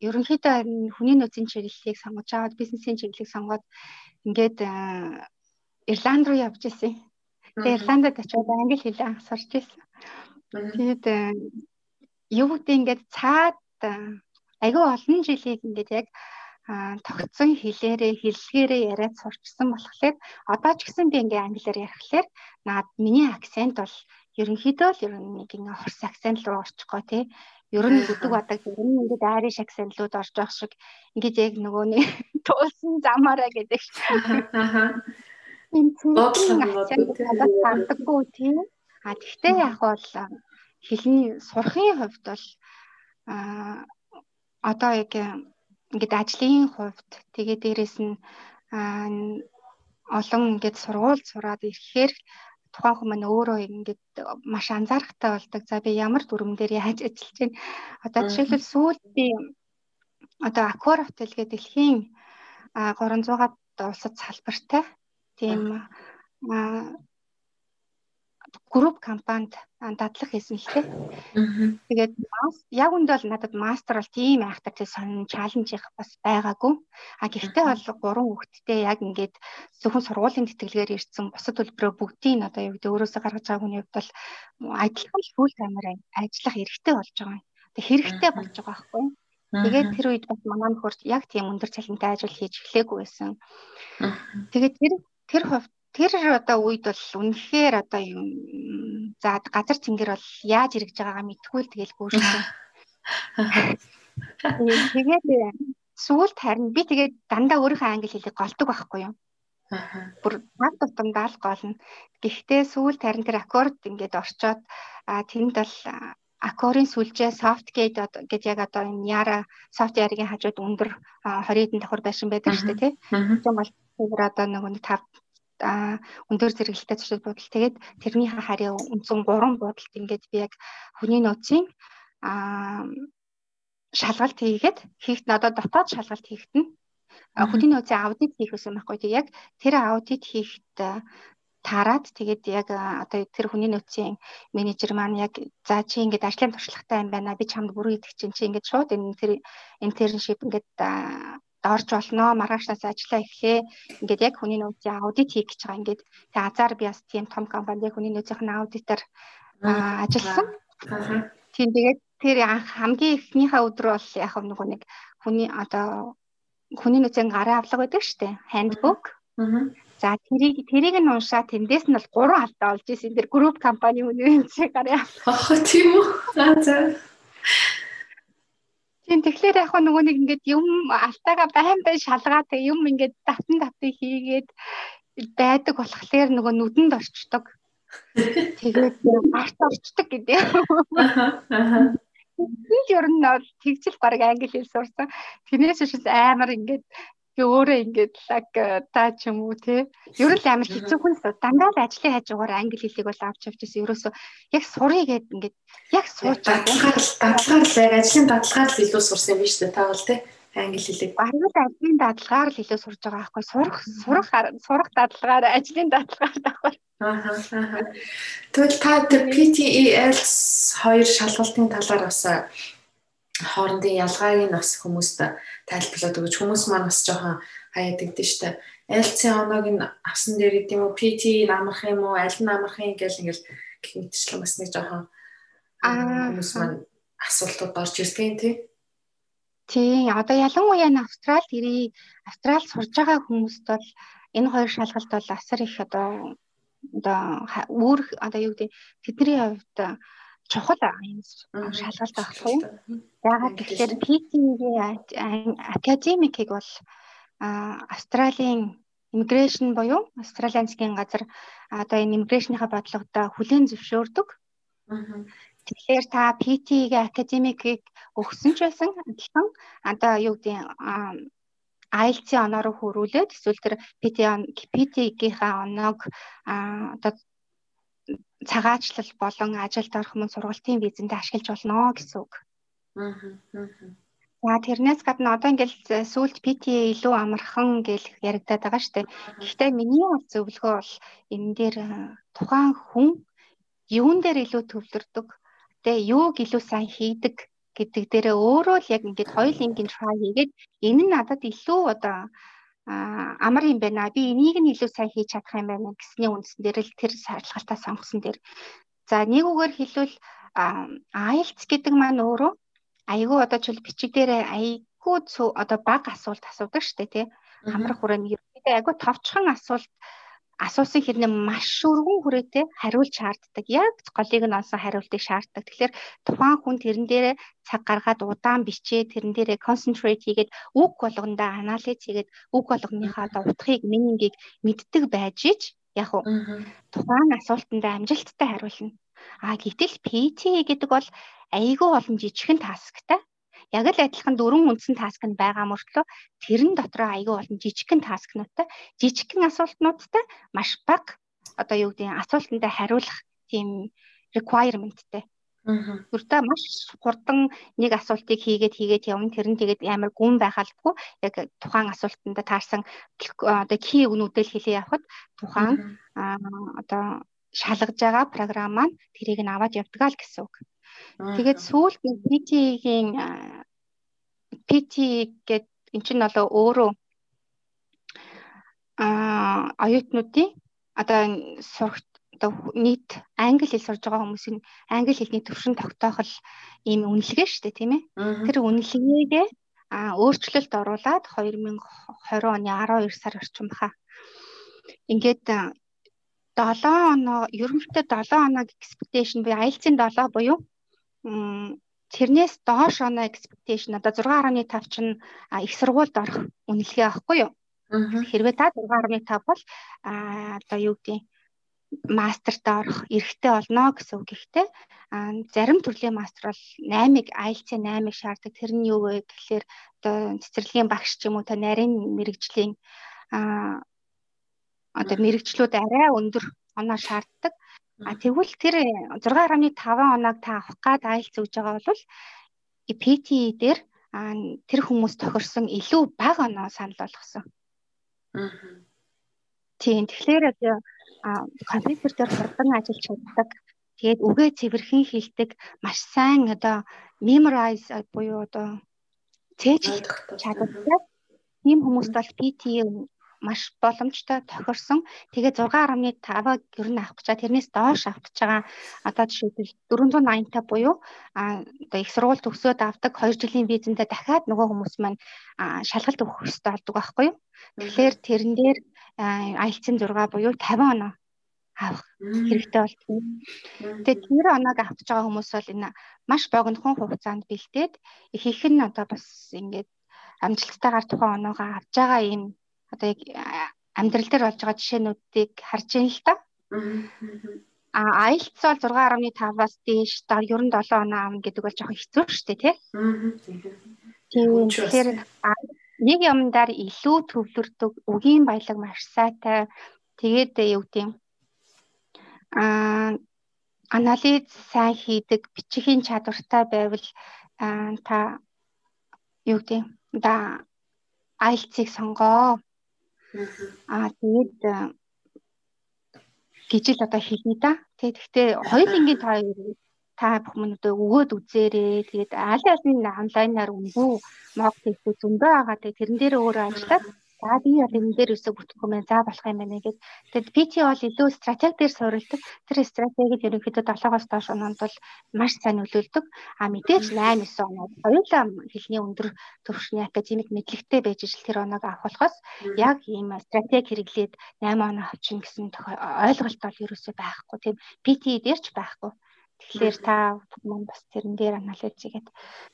ерөнхийдөө харин хүний нөөцийн чиглэлийг сонгож аваад бизнесийн чиглэлийг сонгоод ингээд Ирланд руу явж исэн. Тэгээд Ирландд очиод англи хэлээ анх сурч исэн. Тэгээд юу гэдэг ингээд цаад айгүй олон жилийг ингээд яг тогтсон хэлээрээ хэллэгээрээ яриад сурчсан болохоор одоо ч гэсэн би ингээ англиар ярихлаар наад миний акцент бол ерөнхийдөө л ер нь нэг ингээ хорс акцент руу орчихгоо тий. Ер нь бүдэг бадаг ер нь ингээд айриш акцентлууд орж явах шиг ингээд яг нөгөө нэг туулсан замаараа гэдэг. Шиг энэ цэвэрхэн акцент ханддаггүй тий. а тэгтээ яг бол хэлний сурахын хувьд бол а одоо яг ингээд ажлын хувьд тэгээ дээрэс нь олон ингээд сургууль сураад ирэхээр тухайн хүмүүс өөрөө ингээд маш анзаарахтай болдог. За би ямар дүрм дээр яаж ажиллаж байна. Одоо жишээлбэл сүүлд би одоо Accor Hotel гэдэг дэлхийн 300-аад улсад салбартай тийм групп компанид дадлах хийсэн л тээ. Тэгээд яг үндэ бол надад мастер бол тийм айхтар тий сонин чаленж их бас байгаагүй. А гэхдээ бол гурван хүүхэдтэй яг ингээд зөвхөн сургуулийн тэтгэлгээр ирсэн бусад төлбөрөө бүгдийг одоо юу гэдэг өөрөөсөө гаргаж байгаа хүний хувьд бол адилхан фул таймер ажиллах эрхтэй болж байгаа юм. Тэг хэрэгтэй болж байгаа байхгүй. Тэгээд тэр үед бас манай нөхөрт яг тийм өндөр цалинтай ажил хийж эхлэегүй байсан. Тэгээд тэр тэр хувьд тэр одоо үед бол үнэхээр одоо юм за газар цэнгэр бол яаж ирэж байгаагаа мэдгүй л тэгэл гүйсэн. Тэгээд сүүлд харин би тэгээд дандаа өөрийнхөө англи хэлийг голдог байхгүй юу? Аа. Бүр над тутамдаа л голно. Гэхдээ сүүлд харин тэр аккорд ингээд орчоод тэнд бол аккорын сүлжээ softgate гэж яг одоо энэ яра софтверийн хажууд өндөр 20 хэдэн давхар байшин байдаг шүү дээ тий. Тийм бол тэр одоо нөгөө 5 өндөр зэрэгэлтэй зочид буудал тэгээд тэрний харийн үндсэн 3 буудалд ингээд би яг хүний нөөцийн а шалгалт хийгээд хийхт надад дотоод шалгалт хийхт нь хүний нөөцийн аудит хийх гэсэн байхгүй. Тийм яг тэр аудит хийхт тараад тэгээд яг одоо тэр хүний нөөцийн менежер маань яг за чи ингээд ажлын туршлагатай юм байна би чамд бүрэн идэх чинь чи ингээд шууд энэ тэр интерншип ингээд орж болно маргаашнаас ажиллаа эхлэе. Ингээд яг хүний нөөцийн аудит хийх гэж байгаа. Ингээд тэг азар би бас тийм том компанид яг хүний нөөцийн аудитор ажилласан. Тийм тэгээд тэр хамгийн эхнийхээ өдөр бол яг нэг нэг хүний одоо хүний нөөцийн гарын авлага байдаг шүү дээ. Handbook. За тэрийг тэрийг нь уншаа тэндээс нь бол гурван алдаа олж ирсэн. Тэр групп компани нөөцийн гарын авлага. Аа тийм үү. За Тийм тэгэхээр яг нөгөө нэг ингээд юм алтайгаа байн байн шалгаад юм ингээд татан татыг хийгээд байдаг болохоор нөгөө нүдэнд орчдөг. Тэгээд гарт орчдөг гэдэг. Би ер нь бол тэгжил баг англи хэл сурсан. Тэрнээс шиш амар ингээд би өөрөө ингээд лаг та ч юм уу те ер нь амар хэцүү хүн дандаа л ажлын хажуугаар англи хэлийг бол авч явж байсан ерөөсөө яг сурыг гээд ингээд яг сууж дадлагаар дадлагаар л яг ажлын дадлагаар л илүү сурсан юм биш үү та бол те англи хэлийг. Баруун ажлын дадлагаар л илүү сурж байгаа байхгүй сурах сурах сурах дадлагаар ажлын дадлагаар давхар. Аа. Тэгвэл та тэр PTE IELTS хоёр шалгалтын талаар бас хоорондын ялгааг нь бас хүмүүст тайлбарлаад өгч хүмүүс маань бас жоохон хаяад өгдөө штэ. IELTS-ийн оноог нь авсан дээр гэдэг юм уу? PT намрах юм уу? Аль нь амрах юм гэл ингээл гэх мэтчлэн бас нэг жоохон хүмүүс маань асуултууд орж ирдэг тий. Тий, одоо ялангуяа н Австралид ирээ Австралид сурж байгаа хүмүүст бол энэ хоёр шалгалт бол асар их одоо одоо өөр одоо юу гэдэг тэдний хувьд чухал шалгалт авахгүй юу? Яагаад гэвэл PT-ийн академикийг бол Австралийн иммиграшн буюу Австралийн засгийн газар одоо энэ иммиграшныхаа бодлогодоо хүлээн зөвшөөрдөг. Тэгэхээр та PT-ийн академикийг өгсөн ч байсан адилхан. Одоо юу гэдэг IELTS-ийн оноо руу хөрвүүлээд эсвэл тэр PT-ийнхаа оноог одоо цагаачлал болон ажилд орох мөн сургалтын визэндээ ашиглаж болно гэсэн үг. За тэрнээс гадна одоо ингээл сүүлд PT илүү амархан гэл яригадаад байгаа штэ. Гэхдээ миний бол зөвлөгөө бол энэ дээр тухайн хүн юун дээр илүү төвлөрдөг, тэгээ юуг илүү сайн хийдэг гэдэг дээрээ өөрөө л яг ингээд хоёулынгийн try хийгээд энэ нь надад илүү одоо амар юм байна. Би энийг нь илүү сайн хийж чадах юм байна гэсний үндсэн дээр л тэр шаардлагатаа сонгосон дээр. За нэг үгээр хэлвэл IELTS гэдэг маань өөрөө айгүй одоо чөл бичиг дээр айгүй одоо баг асуулт асуудаг штэ тий. Хамрах хүрээний ерөнхийдөө айгүй товчхон асуулт асуусан хэрнээ маш өргөн хүрээтэй хариулж шаарддаг. Яг голыг нь онсон хариултыг шаарддаг. Тэгэхээр тухайн хүн тэрэн дээрээ цаг гаргаад удаан бичээ тэрэн дээрээ concentrate хийгээд үг болгондоо анализ хийгээд үг болгоныхаа одоо утгыг минингийг мэддэг байж ич яг уу тухайн асуултанд амжилттай хариулна. А гэтэл PT гэдэг бол айгүй олон жижигхэн тасктай яг л адилхан дөрвөн үндсэн таск нь байгаа мөртлөө тэрэн дотроо айгүй болон жижигхэн таскнуудтай жижигхэн асуултнуудтай маш бага одоо юу гэдэг асуултандаа хариулах тийм requirementтэй. Гүртээ маш хурдан нэг асуултыг хийгээд хийгээд явна. Тэр нь тэгээд амар гүн байхалгүй яг тухайн асуултанд таарсан одоо key өгнүүдэл хэлээ явахад тухайн одоо шалгаж байгаа програм маань тэрийг нь аваад явдгаа л гэсэн үг. Тэгээд сүүлд PT-ийн PT гэд эн чинь болоо өөрөө а оюутнуудын одоо сурах одоо нийт англи хэл сурж байгаа хүмүүсийн англи хэлний төвшин тогтоохол ийм үнэлгээ шүү дээ тийм ээ. Тэр үнэлгээгээ а өөрчлөлт оруулаад 2020 оны 12 сар орчим баха. Ингээд 7 оноо ерөнхийдөө 7 оноо expectation буюу IELTS-ийн 7 буюу тэрнээс доош оноо expectation одоо 6.5 чинь их сургуульд орох үнэлгээ авахгүй юу? Хэрвээ та 6.5 бол одоо юу гэдэг мастерт орох эрхтэй болно гэсэн үг ихтэй. А зарим төрлийн мастер бол 8-ыг IELTS 8-ыг шаарддаг. Тэр нь юу вэ гэхээр одоо цэцэрлэгийн багш ч юм уу та нарийн мэрэгжлийн а одоо мэрэгчлүүд арай өндөр оноо шаарддаг. А тэгвэл тэр 6.5 оноог та авах гад IELTS өгж байгаа бол PT дээр тэр хүмүүс тохирсон илүү бага оноо санал болгосон. Аа. Тийм тэгэхээр компьютер дээр хурдан ажиллаж чаддаг. Тэгээд үгээ цэвэрхэн хэлдэг, маш сайн одоо memorize буюу одоо цээжлэх чадвартай. Ийм хүмүүст бол PT маш боломжтой тохирсон. Тэгээ 6.5-аг ер нь авах гэж байгаа. Тэрнээс доош авах гэж байгаа. Одоо жишээлбэл 480 та буюу а одоо их сургууль төгсөөд авдаг 2 жилийн визэндээ дахиад нөгөө хүмүүс маань шалгалт өгөх хэрэгтэй болдог байхгүй юу? Тэгэхээр тэрэн дээр IELTS-ийн 6 буюу 50 оноо авах хэрэгтэй болтгоо. Тэгээд тэр оноог авч байгаа хүмүүс бол энэ маш богинохон хугацаанд бэлдээд их их нь одоо бас ингээд амжилттайгаар тухайн оноогоо авч байгаа юм одоо яг амьдрал дээр болж байгаа жишээнүүдийг харж байна л та. А IELTS бол 6.5-аас дээш ер нь 7 оноо авна гэдэг бол жоохон хэцүү шүү дээ тий. Тийм. Тэгэхээр нэг юмдаар илүү төвлөрдөг, үгийн баялаг маш сайтай. Тэгээд юу гэдэг юм а анализ сайн хийдэг, бичихийн чадвартай байвал та юу гэдэг да IELTS-ийг сонгоо. Аа тэгээд гэж л одоо хэлнэ да. Тэгээд гэхдээ хоёулынгийн та та бүхэн өгөөд үзээрэй. Тэгээд аль аль нь онлайнаар өнгөө мог хэлсэн зөндөө байгаа. Тэгээд тэрэн дээр өөрөө ажиллаад За би бол энэ дээр өсөг бүтгэх юм байна. За болох юм байна гэж. Тэгэд PT бол илүү стратеги дээр суурилдаг. Тэр стратегид ерөнхийдөө 7-оос доош оноонд бол маш сайн нөлөөлдөг. А мэдээж 8 9 оноод хоёулаа хэлний өндөр төвшний академик мэдлэгтэй байж ижил тэр оноог авах болохоос яг ийм стратеги хэрэглээд 8 оноо авчин гэсэн ойлголт бол ерөөсөй байхгүй. Тийм PT дээр ч байхгүй. Тэгэхээр та маань бас тэрэн дээр анализ хийгээд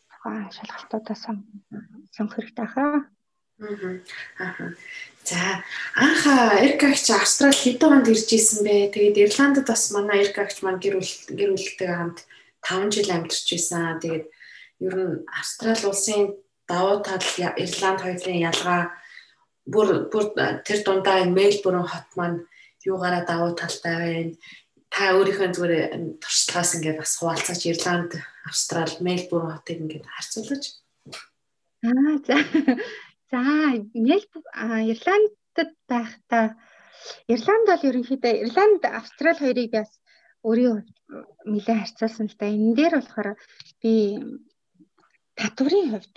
тухайн шалгалтуудаа сонгох хэрэгтэй хаа. Аа. За анх Эркагч Австрали хэдэн онд ирж исэн бэ? Тэгээд Ирландд бас манай Эркагч маань гэр бүл гэр бүлтэйгээ хамт 5 жил амьдарч исэн. Тэгээд ер нь Австрали улсын давуу тал Ирланд хоёрын ялгаа бүр бүр тэр дундаа Мельбурн хот маань юугаараа давуу талтай байна. Та өөрийнхөө зүгээр туршлагаас ингээд бас хуваалцаач Ирланд, Австрал, Мельбурн хотыг ингээд харьцуулж. Аа за. За, Мельбурн Ирландд байхдаа Ирланд бол ерөнхийдөө Ирланд, Австрал хоёрыг бас өөрийн нэлээд харьцуулсан л да. Энэ дээр болохоор би татврын хувьд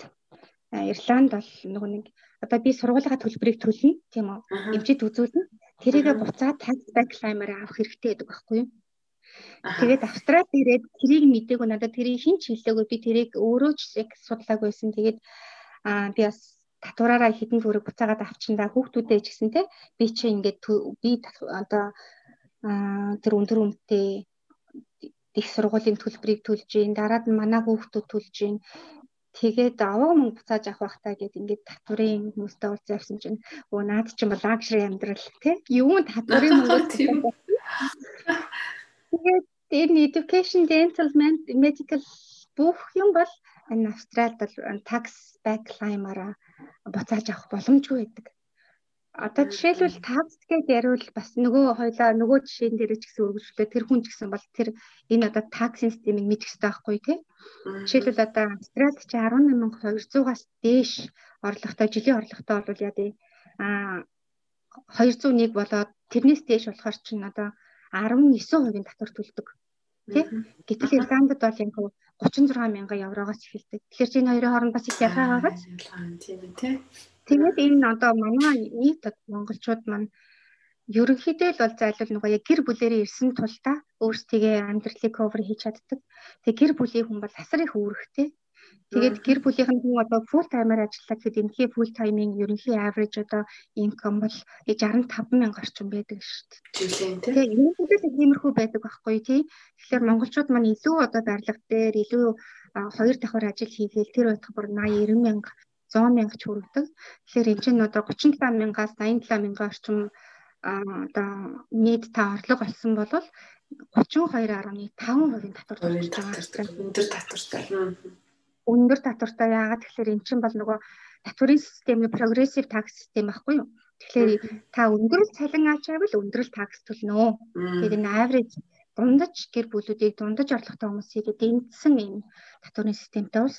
Ирланд бол нөгөө нэг одоо би сургуулийнхаа төлбөрийг төлнө тийм үү? Эмчид үзүүлнэ. Тэрийгэ буцаад tax back climber авах хэрэгтэй гэдэг байхгүй юу? Тэгээд Австралид ирээд тэрийг мдээгүй надад тэрийг хин ч хэлээгүй би тэрийг өөрөө ч судлаагүйсэн. Тэгээд аа би бас татвараараа хідэн төгрөг буцаагаад авчиндаа хүүхдүүдээ ч гэсэн те би чи ингээд би одоо тэр өндөр үнэтэй их сургуулийн төлбөрийг төлж гин дараад нь манай хүүхдүүд төлж гин тэгээд аваа мөнгө буцааж авах байхтаа гэд ингээд татврын хүмүүстэй уулзсан явсан чинь өө наад чинь бол лагшри амьдрал тий юу татврын мөнгө тийм. тэгээд энэ education dental medical бүх юм бол энэ Австралид бол tax back climb-аараа буцааж авах боломжгүй байдаг. Одоо жишээлбэл tax гэж яриул бас нөгөө хоёлаа нөгөө жишээн дээр ч гэсэн үргэлжлүүлээ тэр хүн ч гэсэн бол тэр энэ одоо tax системийг мэдэх хэрэгтэй байхгүй тий. Жишээлбэл одоо Австралид чи 18200-аас дээш орлоготой жилийн орлоготой бол яа дээ а 201 болоод тэрнээс дээш болохоор чинь одоо 19% татвар төлдөг. Тэ? Гэтэл Ирландд бол яг 36 мянган евроогоос эхэлдэг. Тэгэхээр чинь хоёрын хооронд бас их ялгаа байгаа. Тийм тий. Тэгээд энэ одоо манай нийт монголчууд маань ерөнхийдөө л бол зайлвал нөгөө яг гэр бүлэрээ ирсэн тул та өөрсдөө амьдралыг cover хийж чаддаг. Тэгээ гэр бүлийн хүн бол асар их үүрэгтэй. Тэгээд гэр бүлийнх нь хүн одоо full timer ажиллаад гэхэд энэхий full time-ийн ерөнхий average одоо income бол 65 мянга орчим байдаг шүү дээ. Тэгээд энэ бүлээс тиймэрхүү байдаг байхгүй тий. Тэгэхээр монголчууд маань илүү одоо дарилга дээр илүү хоёр давхар ажил хийгээл тэр байтах бүр 80 90 мянга 100 мянга ч хүргэдэг. Тэгэхээр энэ чинь одоо 37 мянгаас 87 мянган орчим одоо нийт та орлого олсон бол 32.5%-ийн татвар байгаа. Өндөр татвартай өндөр татвартай яагаад тэгэхээр эн чинь бол нөгөө татварын системний прогрессив такс систем байхгүй юу? Тэгэхээр та өндөр цалин ачаавал өндөр такс төлнө. Тэгээд энэ average дундаж гэр бүлүүдийг дундаж орлоготой хүмүүсийг дэмжсэн юм татварын системтэй ус.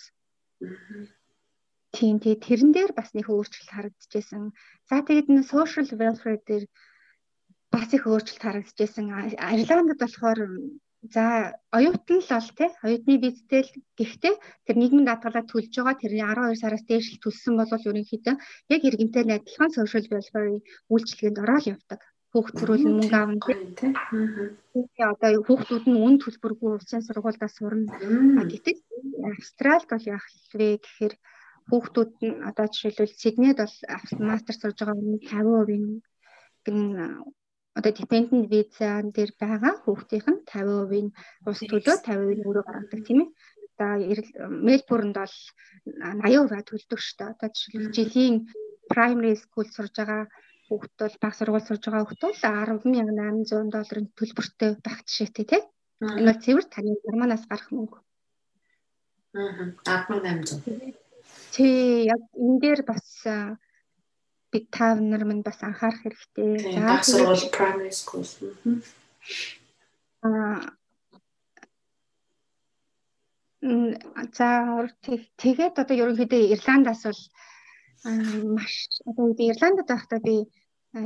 Тийм тий тэрэн дээр бас нэг өөрчлөлт харагдчихсэн. За тэгээд энэ social welfare дээр бас их өөрчлөлт харагдчихсэн. Ирландд болохоор За оюутан л бол тий оюутны визтэй л гэхдээ тэр нийгмийн даатгалаа төлж байгаа тэрний 12 сараас дээш л төлсөн бол ерөнхийдөө яг иргэнтэй адилхан social welfare үйлчилгээнд ороод явдаг. Хүүхд төрүүлэн мөнгө авна тий. Тэгээ одоо хүүхдүүд нь үн төлбөргүй уцын сургуульдаа сурна. Гэтэл Австралид бол яах вэ гэхээр хүүхдүүд нь одоо жишээлбэл Сиднейд бол мастер сурж байгаа хүний 50% гэн одоо dependent visa дээр байгаа хүүхдийнх нь 50% нь ус төлөө 50% нь өөрөө гаргадаг тийм ээ. Одоо Мельбурнд бол 80% төлдөг шүү дээ. Одоо жишээлбэл жилийн primary school сурж байгаа хүүхд бол баг сургууль сурж байгаа хүүхд бол 10800 долларын төлбөртэй байх жишээтэй тийм. Энэ бол цэвэр таны Германаас гарах мөнгө. Аа 10800. Тий яг энэ дээр бас бид тав нар минь бас анхаарах хэрэгтэй. За сургууль primary school. Аа за тэгээд одоо ерөнхийдөө Ирландаас бол маш одоо Ирландд байхдаа би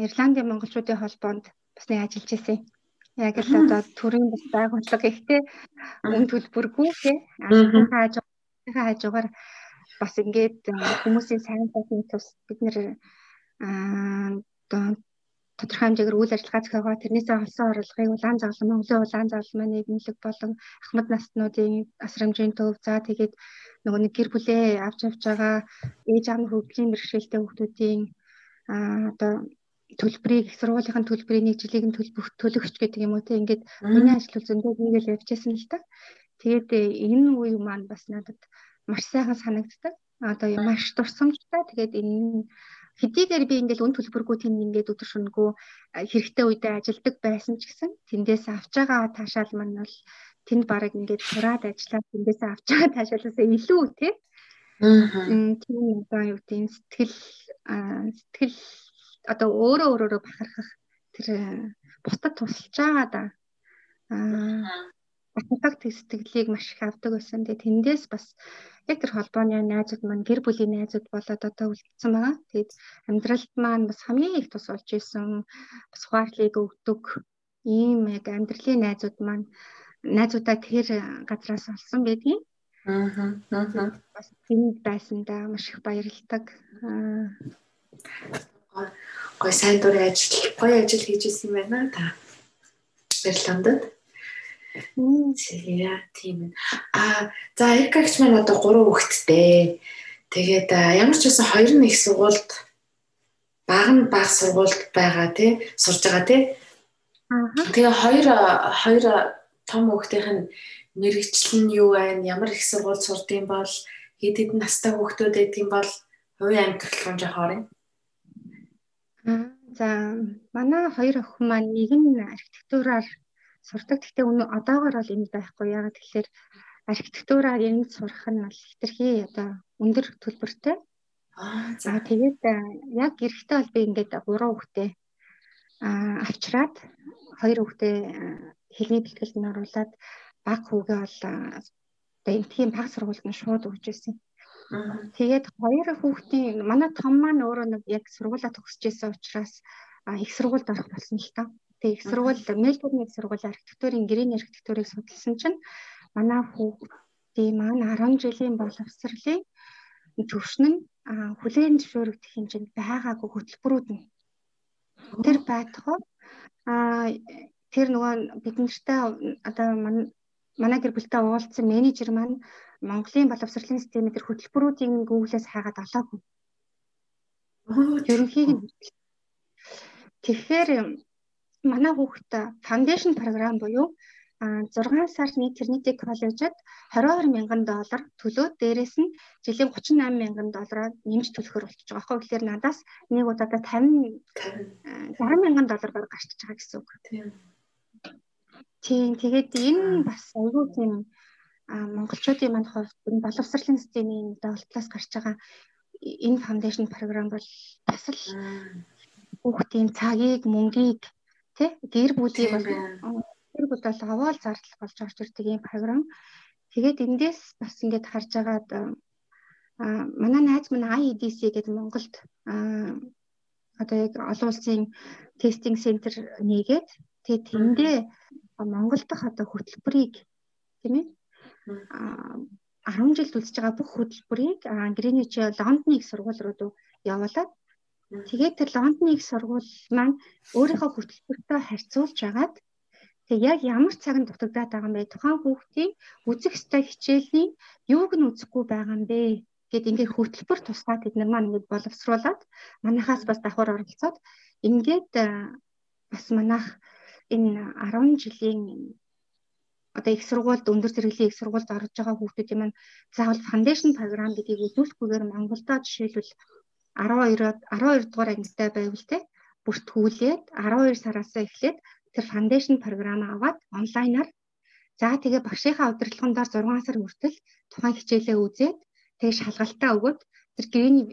Ирландын монголчуудын холбоонд бас нэг ажиллаж байсан. Яг л одоо төрийн бас байгууллага ихтэй үн төлбөргүй тий. Албанхаа хажуугаар бас ингээд хүмүүсийн сайн сайхны тус бид нэр одоо тодорхой хэмжээгээр үйл ажиллагаа зохиогоо тэрнээсээ олсон орлогыг улаан загалан Монголын улаан загалмай нийгэмлэг болон ахмад наснуудын асрамжийн төв за тэгээд нөгөө нэг гэр бүлээ авч явж байгаа ээж аав хөгжлийн бэрхшээлтэй хүмүүсийн а одоо төлбөрийг их сургуулийн төлбөрийг нэг жилийн төлөгч гэдэг юм уу те ингээд миний ажил бол зөндөө хийгээл явчихсан л та. Тэгээд энэ үе маань бас надад маш сайхан санагддаг. Одоо маш дурсамжтай. Тэгээд энэ хэдийгээр би ингээл үн төлбөргүй тэнд ингээд өдөр шөнөгүй хэрэгтэй үедээ ажилдаг байсан ч гэсэн тэндээс авч байгаа таашаал маань бол тэнд бараг ингээд сураад ажиллаад тэндээс авч байгаа таашаалаас илүү тий Аа. Тийм одоо юу гэдэг сэтгэл сэтгэл одоо өөрөө өөрөөрөө бахархах тэр бусдад тусалж байгаа да. Аа баталгааг сэтгэлийг маш их авдаг байсан. Тэгээ тэндээс бас яг тэр холбооны найзууд маань гэр бүлийн найзууд болоод одоо үлдсэн байгаа. Тэгээд амьдралд маань бас хамгийн их тус болж исэн бас ухаарлыг өгдөг ийм яг амьдралын найзууд маань найзуудаа тэр газраас олсон байдгийн. Аа. Бас тэнд байсандаа маш их баярлагдаг. Аа. Гой сайн дурын ажил, гоё ажил хийж исэн юм байна та. Баярлалаа. Яа тийм ээ. А за Эрикагч маань одоо 3 хүүхэдтэй. Тэгээд ямар ч байсан хоёр нь их сургуульд баг нь баг сургуульд байгаа тий сурж байгаа тий. Тэгээ хоёр хоёр том хүүхдийнх нь мэрэгчлэл нь юу байна? Ямар их сургууль сурдсан бол хэд хэдэн настай хүүхдүүд байдгийн бол хувийн амьдрал нь жоохоор юм. За манай хоёр охин маань нэг нь архитектураар сурдаг. Гэхдээ өнөө одоогоор бол энд байхгүй. Ягаад тэгэхээр архитектураар энд сурах нь бол хэтэрхий одоо өндөр төлбөртэй. Аа за тэгээд яг эрэхтэй бол би ингээд 3 хүүхдээ аа авчраад 2 хүүхдээ хэлний бэлтгэлд оруулаад баг хүүгээ бол одоо энэ тийм баг сургуульд нь шууд өгч ирсэн. Тэгээд хоёр хүүхдийн манай том маань өөрөө нэг яг сургуулаа төгсөж байсан учраас их сургуульд орох болсон л та. Тэгээ их сургууль Мельбурний их сургууль архитектурын гэрээний архитектурыг судалсан чинь манай хүүхдийн маань 10 жилийн боловсролын төвшин нь хүлээн зөвшөөрөгдөх хэмжээнд байгаагүй хөтөлбөрүүд нь. Тэр байтугай а тэр нөгөө бид нартай одоо манай гэр бүлтэй уулзсан менежер маань Монголын боловсролын системийн тэр хөтөлбөрүүдийн гуглээс хайгаад олоогүй. Ерөнхийг нь. Тэгэхээр манай хүүхэд foundation програм буюу 6 сар нийт Trinity College-д 22 мянган доллар төлөө дээрэс нь жилийн 38 мянган доллараар нэмж төлөхөр болчихж байгаа. Хөө гэхээр надаас нэг удаадаа 50 60 мянган доллар баг гарчиж байгаа гэсэн үг. Тийм. Тэгээд энэ бас айгүй тийм монголчуудын манд хувьд энэ боловсролын системийн давалтлаас гарч байгаа энэ foundation програм бол бас л хүүхдийн цагийг, мөнгийг тий гэр бүлийг бол гэр бүл бол аваал зардал болж орж ирдэг юм програм. Тэгээд эндээс бас ингээд харж агаад манай найз минь IEDC гэдэг Монголд одоо яг олон улсын тестинг центр нээгээд тэгээд тэндээ Монгол дахь одоо хөтөлбөрийг тийм ээ 10 жилд үзэж байгаа бүх хөтөлбөрийг Гринвич Лондоныг сургууль руу явуулаад Тэгээд тэр Лондоныг сургууль маань өөрийнхөө хөтөлбөртөө харьцуулж агаад тэг яг ямар цагт дутагдаад байгаа юм бэ? Тухайн хүүхдийн үзэх ёстой хичээлийн юуг нь үзэхгүй байгаа юм бэ? гэд ингээд хөтөлбөр тусгаад бид нар маань ингээд боловсруулад манахаас бас давхар оролцоод ингээд бас манах энэ 10 жилийн одоо их сургуульд өндөр зэрэглэлийн их сургуульд орж байгаа хүүхдүүдийн маань заавал foundation програм гэдгийг үзүүлэхгүйгээр Монголдо жишээлбэл 12-оор 12 дугаар ангитай байвал те бүртгүүлээд 12 сараас эхлээд тэр foundation програм аваад онлайнаар за тэгээ багшийнхаа удирдлагын доор 6 сар хүртэл тухайн хичээлээ үзээд тэгээ шалгалтаа өгөөд тэр гэрээний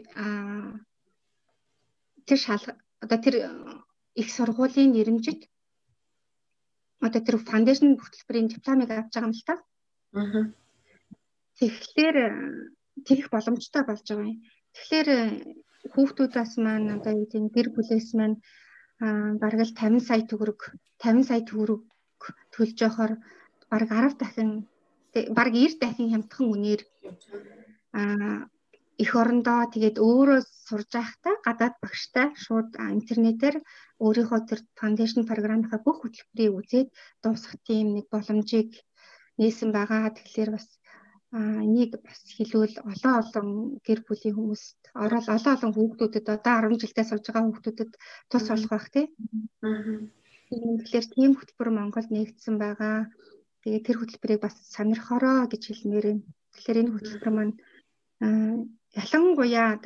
тэр шал одоо тэр их сургуулийн нэрмжит одоо тэр foundation хөтөлбөрийн дипломыг авч байгаа юм л та. Аа. Тэгэхээр тэгэх боломжтой болж байгаа юм. Тэгэхээр хүүхдүүдээс маань одоо юу гэдэг гэр бүлээс маань бараг л 50 сая төгрөг 50 сая төгрөг төлж явахаар бараг 10 дахин бараг 90 дахин хямдхан үнээр эх орондоо тэгээд өөрөө сурж байхдаа гадаад багштай шууд интернетээр өөрийнхөө тэр foundation програмынхаа бүх хөтөлбөрийг үзээд дуусгах тийм нэг боломжийг нээсэн байгаа. Тэгэхээр бас энийг бас хэлвэл олон олон гэр бүлийн хүмүүст орол олон олон хүүхдүүдэд одоо 10 жилдээ сууж байгаа хүүхдүүдэд тус болох бах тий. Аа. Тэгэхээр тийм хөтөлбөр Монголд нэгдсэн байгаа. Тэгээ тэр хөтөлбөрийг бас сонирхороо гэж хэлмээр юм. Тэгэхээр энэ хөтөлбөр маань ялангуяа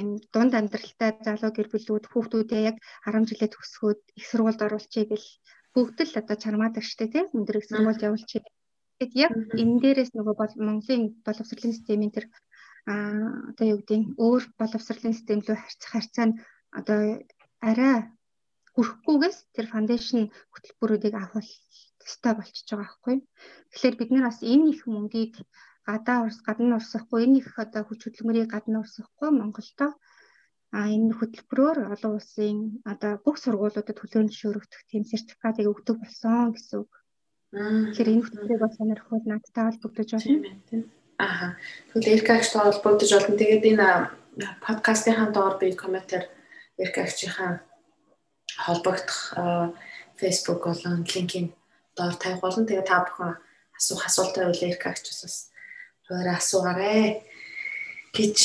энэ дунд амьдралтай залуу гэр бүлүүд хүүхдүүдээ яг 10 жилээ төгсгөөд их сургуульд оруулчихъя гэл бүгд л одоо чармаадаг штэ тий. Өндөр их сургуульд явуулчихъя Тэгэд яг энэ дээрээс нөгөө бол Монголын боловсролын системийн тэр аа одоо юу гэдэг өөр боловсролын систем рүү харьцах харьцаа нь одоо арай хүрхгүйгээс тэр фаундейшн хөтөлбөрүүдийг авах төстэй болчихж байгаа байхгүй. Тэгэхээр бид нар бас энэ их мөнгийг гадаа урс гадна урсахгүй энэ их одоо хүч хөдөлмөрийг гадна урсахгүй Монголдо а энэ хөтөлбөрөөр олон улсын одоо бүх сургуулиудад төлөөлөл шөөрөгдөх тийм сертификатыг өгдөг болсон гэсэн үг. Тэгэхээр энэ хөтөлбөрийг бас сонирхвол надтай холбогдож байна. Аха. Тэгвэл эркагчтай холбогдож болно. Тэгээд энэ подкастынхаа доор би комментээр эркагчийнхаа холбогдох Facebook болон линкийг доор тавих болно. Тэгээд та бүхэн асуух асуултаа үл эркагчаас бас өөрөө асуугаарай гэж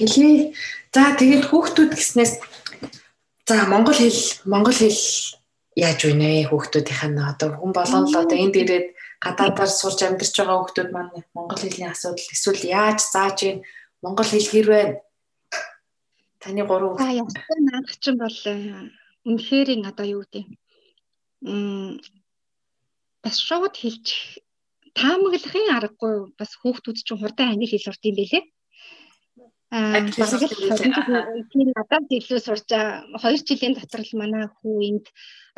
хэлье. За тэгээд хүүхдүүд гэснээс за монгол хэл монгол хэл яаж вэ хүүхдүүдийнх нь одоо хүн болгоно л одоо энд ирээд гадаадаар сурч амьдарч байгаа хүүхдүүд маань монгол хэлний асуудал эсвэл яаж зааж ийн монгол хэл хэр байна? Таны гурав. А ястаа наадах чинь бол э, үнэхэрийн одоо юу гэдэг м бас шууд хэлчих таамаглахын аргагүй бас хүүхдүүд чинь хурдан англи хэл сурд юм бэлээ. Аа тийм надад илүү сурч 2 жилийн дотор л манай хүү энд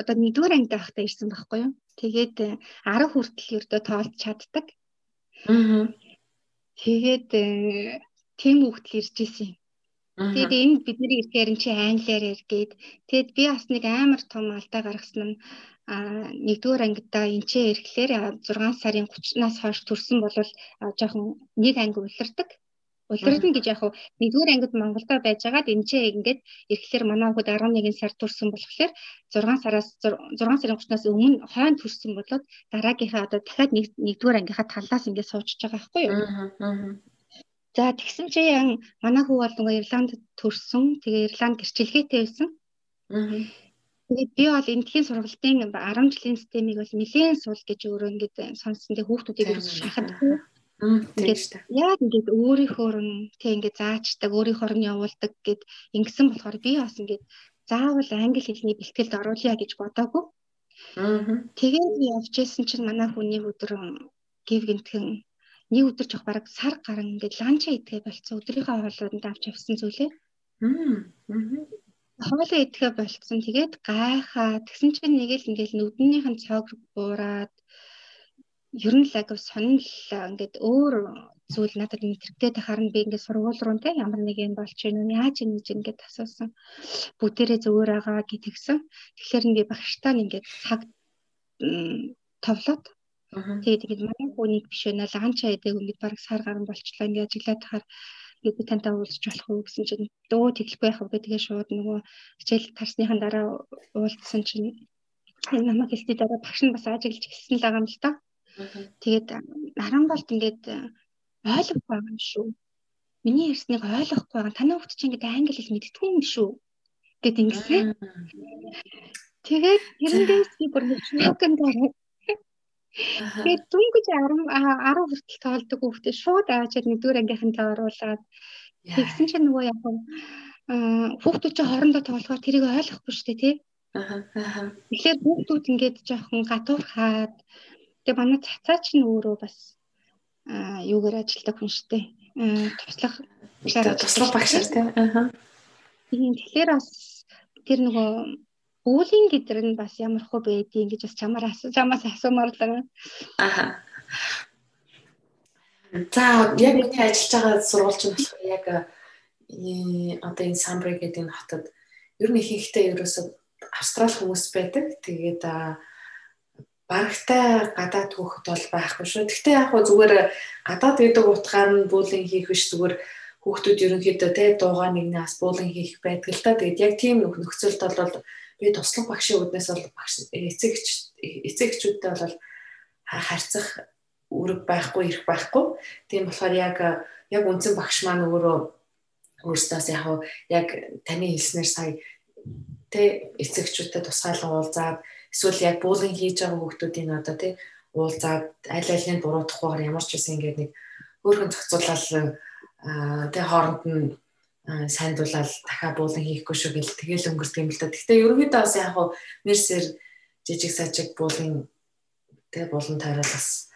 одоо нэгдүгээр ангид байхдаа ирсэн байхгүй юу. Тэгээд 10 хүртэл ердөө тоолж чаддаг. Аа. Тэгээд тийм хүүхдэл ирж исэн юм. Тэгээд энэ бидний ихээр чи англиар яргээд тэгэд би бас нэг амар том алдаа гаргасан нь а нэгдүгээр ангидаа энчээ ирэхлээр 6 сарын 30-наас хойш төрсэн бол жоохон нэг анги улирдаг. Улирдна гэж яг хуу нэгдүгээр ангид Монголдо байжгаад энчээ ингээд ирэхлээр манай хүүхэд 11 сар төрсэн болохоор 6 сараас 6 сарын 30-наас өмнө хойно төрсэн болоод дараагийнхаа одоо дахиад нэгдүгээр ангийнхаа талаас ингээд суучж байгаа байхгүй юу? За тэгсэн чи манай хүү бол нөгөө Ирланд төрсөн. Тэгээ Ирланд гэрчлэгээтэй байсан. Аа Тэгээд би бол эмнэлгийн сургалтын 10 жилийн системийг бол нэлээд суул гэж өөрөө ингээд сонссон. Тэгээ хүүхдүүдийг ерөөс шахаад ингээд яг ингээд өөрийнхөө тэг ингээд заачдаг, өөрийнхөө нь явуулдаг гэд ингэсэн болохоор би бас ингээд заавал англи хэлний бэлтгэлд оруулъя гэж бодоагүй. Тэгээд би явжсэн чинь манай хүний өдөр гів гинтхэн нэг өдөр жоох бараг сар гарan ингээд ланча идгээ болцсон өдрийнхөө хоолойд авч явсан зүйлээ. Аа хоолоо идэхэ болцсон. Тэгээд гайхаа. Тэгсэн чинь нэг л ингээл нүднийх нь цог буураад ер нь л агав сонирл ингээд өөр зүйл надад мэдрэгдээд харна би ингээд сургууль руу те ямар нэг юм болч юм яаж юм гэж ингээд асуусан. Бүгдээрээ зөвөр байгаа гэтгсэн. Тэгэхээр багштай нь ингээд цаг товлоод тэгээд ингээд манай хүнийг биш вэ наа ланча идэг ингээд баг сар гарan болчлаа ингээд ажиглаад тахаар би тантай уулзч болох уу гэсэн чинь дөө тэглэхгүй яхав гэх тэгээ шууд нөгөө хичээл тарсныхан дараа уулзсан чинь энэ намайг хэлтий дараа багш нь бас ажиглаж эхэлсэн л байгаа юм л та. Тэгээд наран болт ингээд ойлгох байгаа юм шүү. Миний ярьсныг ойлгохгүй байгаа. Танай хөвгт чинь ингээд англи хэл мэдтгүй юм шүү. гэт ингэсэн. Тэгээд тэрэндээс би бүр шокнд гараад Тэгээд дүнгэж 10 10 хүртэл тоолдог хүүхдээ шууд аваад нэгдүгээр ангийнхантай оруулаад тэгсэн чинь нөгөө яг хүүхдүүд чинь хоорондоо тоглохоор тэрийг ойлгохгүй шүү дээ тий. Аа. Тэгэхээр хүүхдүүд ингээд жоохон гатуурхаад тэгээ манай цацаа чинь өөрөө бас аа юугаар ажилладаг хүн шүү дээ. Туслах туслах багшаар тий. Аа. Тэгэхээр бас тэр нөгөө Уулийн гэдэр нь бас ямар хөө байдгийг гэж бас чамаар чамаас асуумаар л. Аха. За яг миний ажиллаж байгаа сургууль чинь болохоор яг э, одоо энэ Самбри гэдэг энэ хотод ер нь ихэнхдээ ерөөсөө австрал хүмүүс байдаг. Тэгээд барагтай гадаад хүүхэд бол байхгүй шүү. Гэхдээ яг хөө зүгээр гадаад гэдэг утгаар нь буулин хийх биш зүгээр хүүхдүүд ерөнхийдөө те дуугаа нэгнээс буулин хийх байдаг л та. Тэгээд яг тийм нөхцөлд бол би туслах багшийн үднээс бол багш эцэгч эцэгчүүдтэй бол харьцах үүрэг байхгүй ирэх байхгүй. Тийм болохоор яг яг үндсэн багш маань өөрөө өөрсдөөс яг яг таны хэлснээр сая тэ эцэгчүүдтэй тусгаалan уулзаад эсвэл яг буулган хийж байгаа хүмүүсийн одоо тэ уулзаад аль алийг буруутгахгүйгээр ямар ч үсэн ингээд нэг өөрхөн зохицуулаад тэ хооронд нь сайндуулаад дахиад буулан хийхгүй шүү гэл тэгэл өнгөрдөг юм л да. Гэхдээ ерөнхийдөө бас яг хуу нэрсэр жижиг сажиг буулын тэг буулан тойрол бас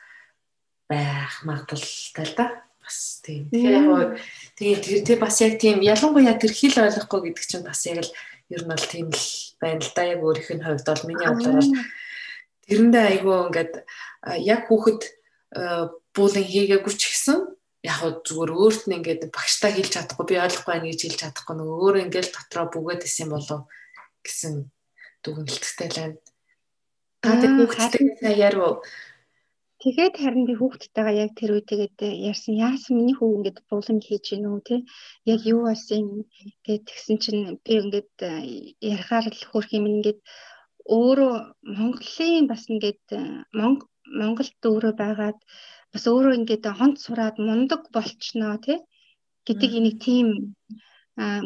байх магадлалтай л да. бас тийм. Тэгэхээр яг тэгээ тэр тэр бас яг тийм ялангуяа тэр хэл ойлгохгүй гэдэг чинь бас яг л ер нь бол тийм л байна л да. Яг өөрийнх нь хувьд бол миний хувьд бол тэрэндээ айгүй ингээд яг хүүхэд буулан хийгээгүй ч гэсэн яг зүгээр өөрт нь ингээд багштай хэлж чадахгүй би ойлгохгүй байна гэж хэлж чадахгүй нөгөө өөр ингээд дотроо бүгээд исэн болов гэсэн дүгнэлттэй л байна. Та тэр хүүхдтэй яруу Тэгээд харин би хүүхдтэйгээ яг тэр үе тэгээд ярьсан яасан миний хүү ингээд буулан хийж гинэ үү те яг юу болсон гэд тэгсэн чинь би ингээд ярахаар л хөрх юм ингээд өөрөө Монголын бас ингээд Монголд өөрөө байгаад бас өөрөө ингээд хонц сураад мундаг болчноо те гэдэг энийг тийм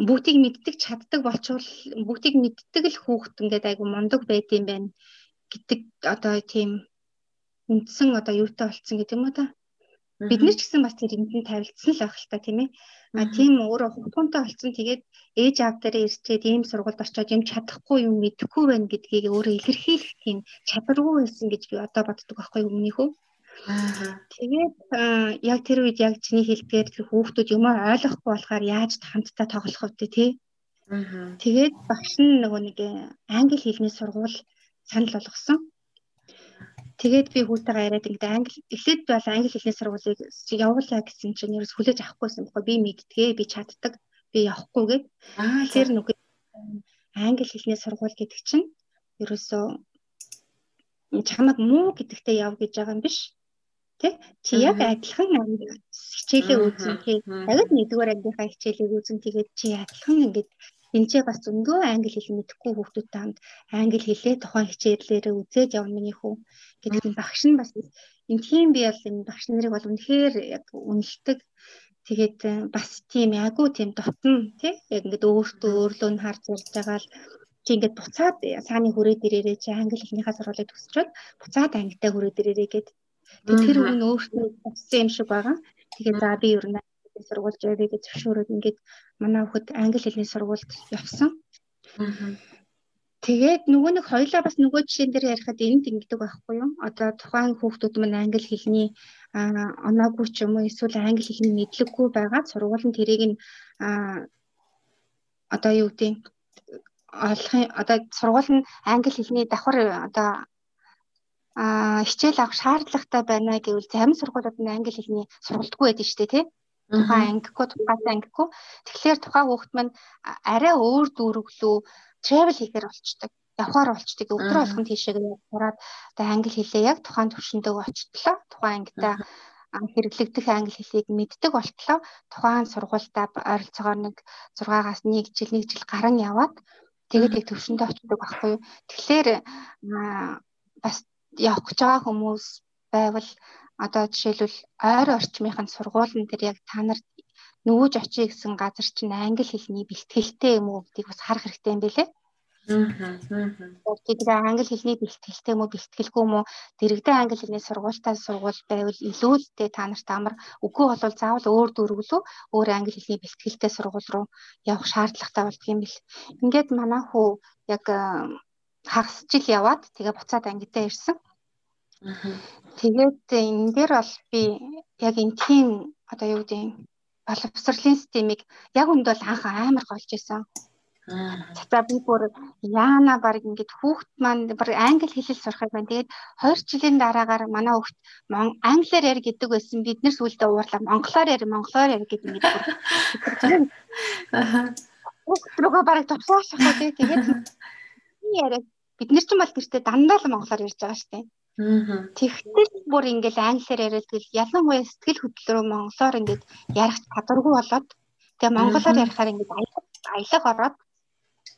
бүгдийг мэддэг чаддаг болчвол бүгдийг мэддэг л хүүхд ингээд айгу мундаг байд юм байна. Гэдэг одоо тийм үндсэн одоо юутай болцсон гэдэг юм уу та. Бид нар ч гэсэн бас тэр энд нь тавилцсан л байх л та тийм ээ. А тийм өөрөө хутгуунтай болцсон тэгээд ээж аав дээрээ ирчээд ийм сургуульд очиод юм чадахгүй юм мэдэхгүй байна гэдгийг өөрөө илэрхийлэх тийм чадваргүй байсан гэж би одоо боддог байхгүй өмнөхөө. Тэгээд яг тэр үед яг чиний хэлдгээр тэр хүүхдүүд юм ойлгохгүй болохоор яаж хамтдаа тоглох вэ тий. Тэгээд багш нь нөгөө нэг англи хэлний сургууль санал болгосон. Тэгээд би хүүтэйгээ яриад ингээд англи эхлээд бол англи хэлний сургуулийг явуулъя гэсэн чинь ерөөс хүлээж авахгүйсэн байхгүй би мэдтгээ би чаддаг би явахгүй гээд тэгэхээр нүгэ англи хэлний сургууль гэдэг чинь ерөөсөө чамаг муу гэдэгтээ яв гэж байгаа юм биш. Тий чи яг адилхан хичээлээ үзэн тий яг нэгдүгээр ангийнхаа хичээлийг үзэн тэгээд чи адилхан ингээд Энд бас зөндөө англи хэл мэдэхгүй хүүхдүүд танд англи хэлээ тухайн хичээлээрээ үзээд явна миний хүү гэдэг нь багш нь бас энэ тийм би бол энэ багш нарыг бол үнэхээр яг үнэлдэг. Тэгээд э, бас тийм яггүй тийм дотн тий яг ингээд өөртөө өөрлөө нь харж ярьж байгаа л чи ингээд буцаад сааны хүрээ дээрээ чи англи хэлнийхаа сургуулийг төгсчөөд буцаад англитай хүрээ дээрээ гээд тэр хүн өөртөө төгссөн юм шиг байгаа. Тэгээд за би ер нь сургуульд явъя гэж зөвшөөрөөд ингээд манай хүүхэд англи хэлний сургуульд явсан. Тэгээд нөгөө нэг хоёлаа бас нөгөө жишээн дээр ярихад энд ингэдэг байхгүй юу? Одоо тухайн хүүхдүүд мань англи хэлний оноогүй ч юм уу эсвэл англи хэлний мэдлэггүй байгаад сургууль нь тэрийг нь одоо юу гэдэг олохын одоо сургууль нь англи хэлний давхар одоо а хичээл авах шаардлагатай байна гэвэл зарим сургуулиуд нь англи хэлний сургалтгүй байдаг шүү дээ тий тухайн ангигүй тухайтай ангигүй. Тэгэхээр тухайн хүүхэд маань арай өөр дүүрглүү travel хийхээр болчдөг. Явхаар болчдөг. Өдөр болгонд тийшээ сураад одоо англи хэлээ яг тухайн төвшөндөө очтлоо. Тухайн ангитай хэрэглэгдэх англи хэлийг мэддэг болтлоо. Тухайн сургуультаа ойролцоогоор нэг 6-аас 1 жил 1 жил гарan яваад тэгээд яг төвшөндөө очдог байхгүй юу. Тэгэхээр бас явах гэж байгаа хүмүүс байвал одоо жишээлбэл ойр орчмынхын сургуулийн дээр яг та нарт нүүж очие гэсэн газар чинь англи хэлний бэлтгэлтэй юм уу гэдгийг бас харах хэрэгтэй юм билэ. Аа. Тэгээд англи хэлний бэлтгэлтэй юм уу бэлтгэлгүй юм уу дэрэгдээ англи хэлний сургуультай сургууль байвал илүү л тэ та нарт амар үгүй болвол заавал өөр дөрвөлөө өөр англи хэлний бэлтгэлтэй сургууль руу явах шаардлагатай болдго юм бэл. Ингээд манай хүү яг хагас жил яваад тэгээ буцаад ангидаа ирсэн. Тэгээд энэ дээр бол би яг энэ тийм одоо юу гэдэг боловсролын системийг яг үнд бол анх амар голж исэн. За би бүр яана баг ингээд хүүхд маань бүр англи хэлэл сурах байна. Тэгээд 2 жилийн дараагаар манай хүүхд англиар яар гэдэг байсан. Бид нэр сүлдээ уурлаа монголоор яар монголоор яар гэдэг ингээд бүр. Хүүхд рүүгээ баг тусгаашахгүй тэгээд яриад бид нар ч юм бол гэртээ дандаа л монголоор ярьж байгаа шүү дээ. Тэгтэл бүр ингээл англиар яриад гэл ялангуяа сэтгэл хөдлөлөөр монголоор ингээд ярих чадваргүй болоод тэгээ монголоор ярихаар ингээд аялаг ороод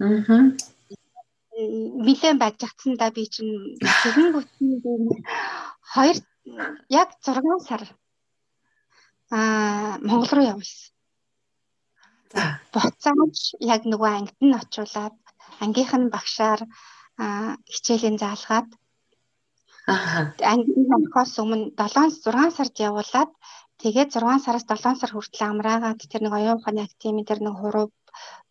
аа нилээн бажигдсан да би чинь тэгэн гүтний хоёр яг 6 сар аа Монгол руу явсан. За. Буцааж яг нөгөө ангид нь очиулаад ангийнх нь багшаар хичээлийн заалгаад Ангийн санахаас өмнө 7 6 сард явуулаад тэгээд 6 сараас 7 сар хүртэл амраагаад тэр нэг оюун ухааны активын тэр нэг хуруу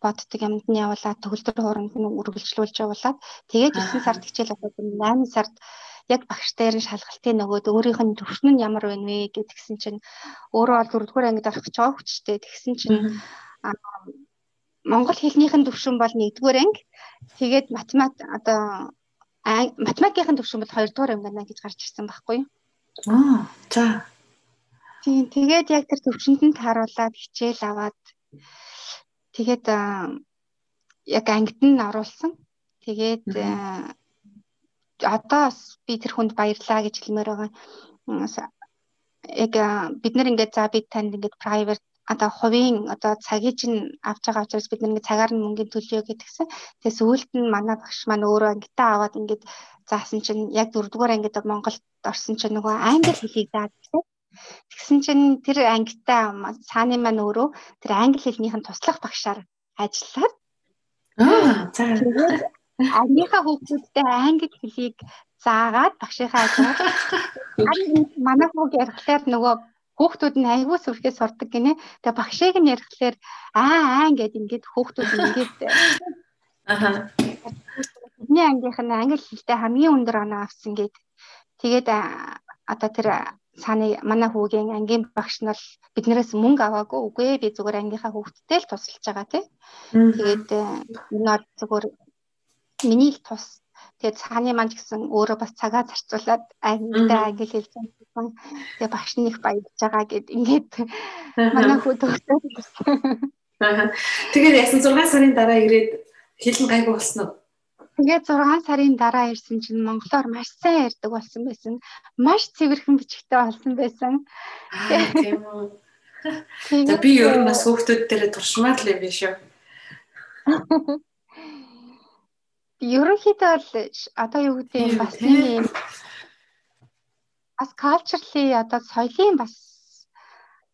боддог юмд нь явуулаад төгөлдөр хууранд нь үргэлжлүүлж явуулаад тэгээд 9 сард хичээл аваад 8 сард яг багштай нь шалгалтын нөгөөд өөрийнх нь төвшин нь ямар байна вэ гэдгсэн чинь өөрөө бол дөрөвдүгээр ангид орох гэж байгаа хүчтэй тэгсэн чинь Монгол хэлнийхэн төвшин бол 1-р анги. Тэгээд математ одоо математикийн төвшин бол 2-р анги байна гэж гарч ирсэн байхгүй юу? Аа за. Тийм тэгээд яг тэр төвшөнд нь тааруулаад хичээл аваад тэгээд яг ангид нь оруулсан. Тэгээд одоо би тэр хүнд баярлаа гэж хэлмээр байгаа. Яг бид нар ингээд за бид танд ингээд private одоо хувийн одоо цагийг чинь авч байгаа учраас бид нэг цагаар нь мөнгөний төлөө гэдгсэн. Тэгээ сүүлд нь манай багш маань өөрөө ангитаа аваад ингээд заасан чинь яг дөрөвдүгээр ангид Монголд орсон чинь нөгөө англи хэлийг заад гэсэн. Тэгсэн чинь тэр ангитаа цааны маань өөрөө тэр англи хэлнийхэн туслах багшаар ажиллаад аа за ангийнхаа хүүхдүүдтэй англи хэлийг заагаад багшийнхаа ажил. Манай хүүг ярихлаар нөгөө Хүүхдүүд нь айгүй сүрхээ сурдаг гинэ. Тэгээ багшийг нь ярихлаар аа аа ингээд ингээд хүүхдүүд ингээд аха бидний ангийнх нь англи хэлтэй хамгийн өндөр оноо авсан гээд тэгээд одоо тэр цааны манай хүүгийн ангийн багш нь бол биднээс мөнгө аваагүй үгүй би зүгээр ангийнхаа хүүхдтэй л тусалж байгаа тий. Тэгээд энэ бол зүгээр миний л тус Тэгээд цааны маань гэсэн өөрөө бас цагаа зарцуулаад ангитай англи хэлсэн. Тэгээд багш нь их баярлж байгаа гэд ингээд манай хүү төгсөө. Тэгээд ясан 6 сарын дараа ирээд хэлэн гайгүй болсон уу? Тэгээд 6 сарын дараа ирсэн чинь монголоор маш сайн ярьдаг болсон байсан. Маш цэвэрхэн бичгтэй болсон байсан. Тийм үү. За би ер нь бас хүүхдүүд дээр туршмаар л юм биш үү? ерөнхийдөө бол одоо юу гэдэг юм бас тийм бас culturally одоо соёлын бас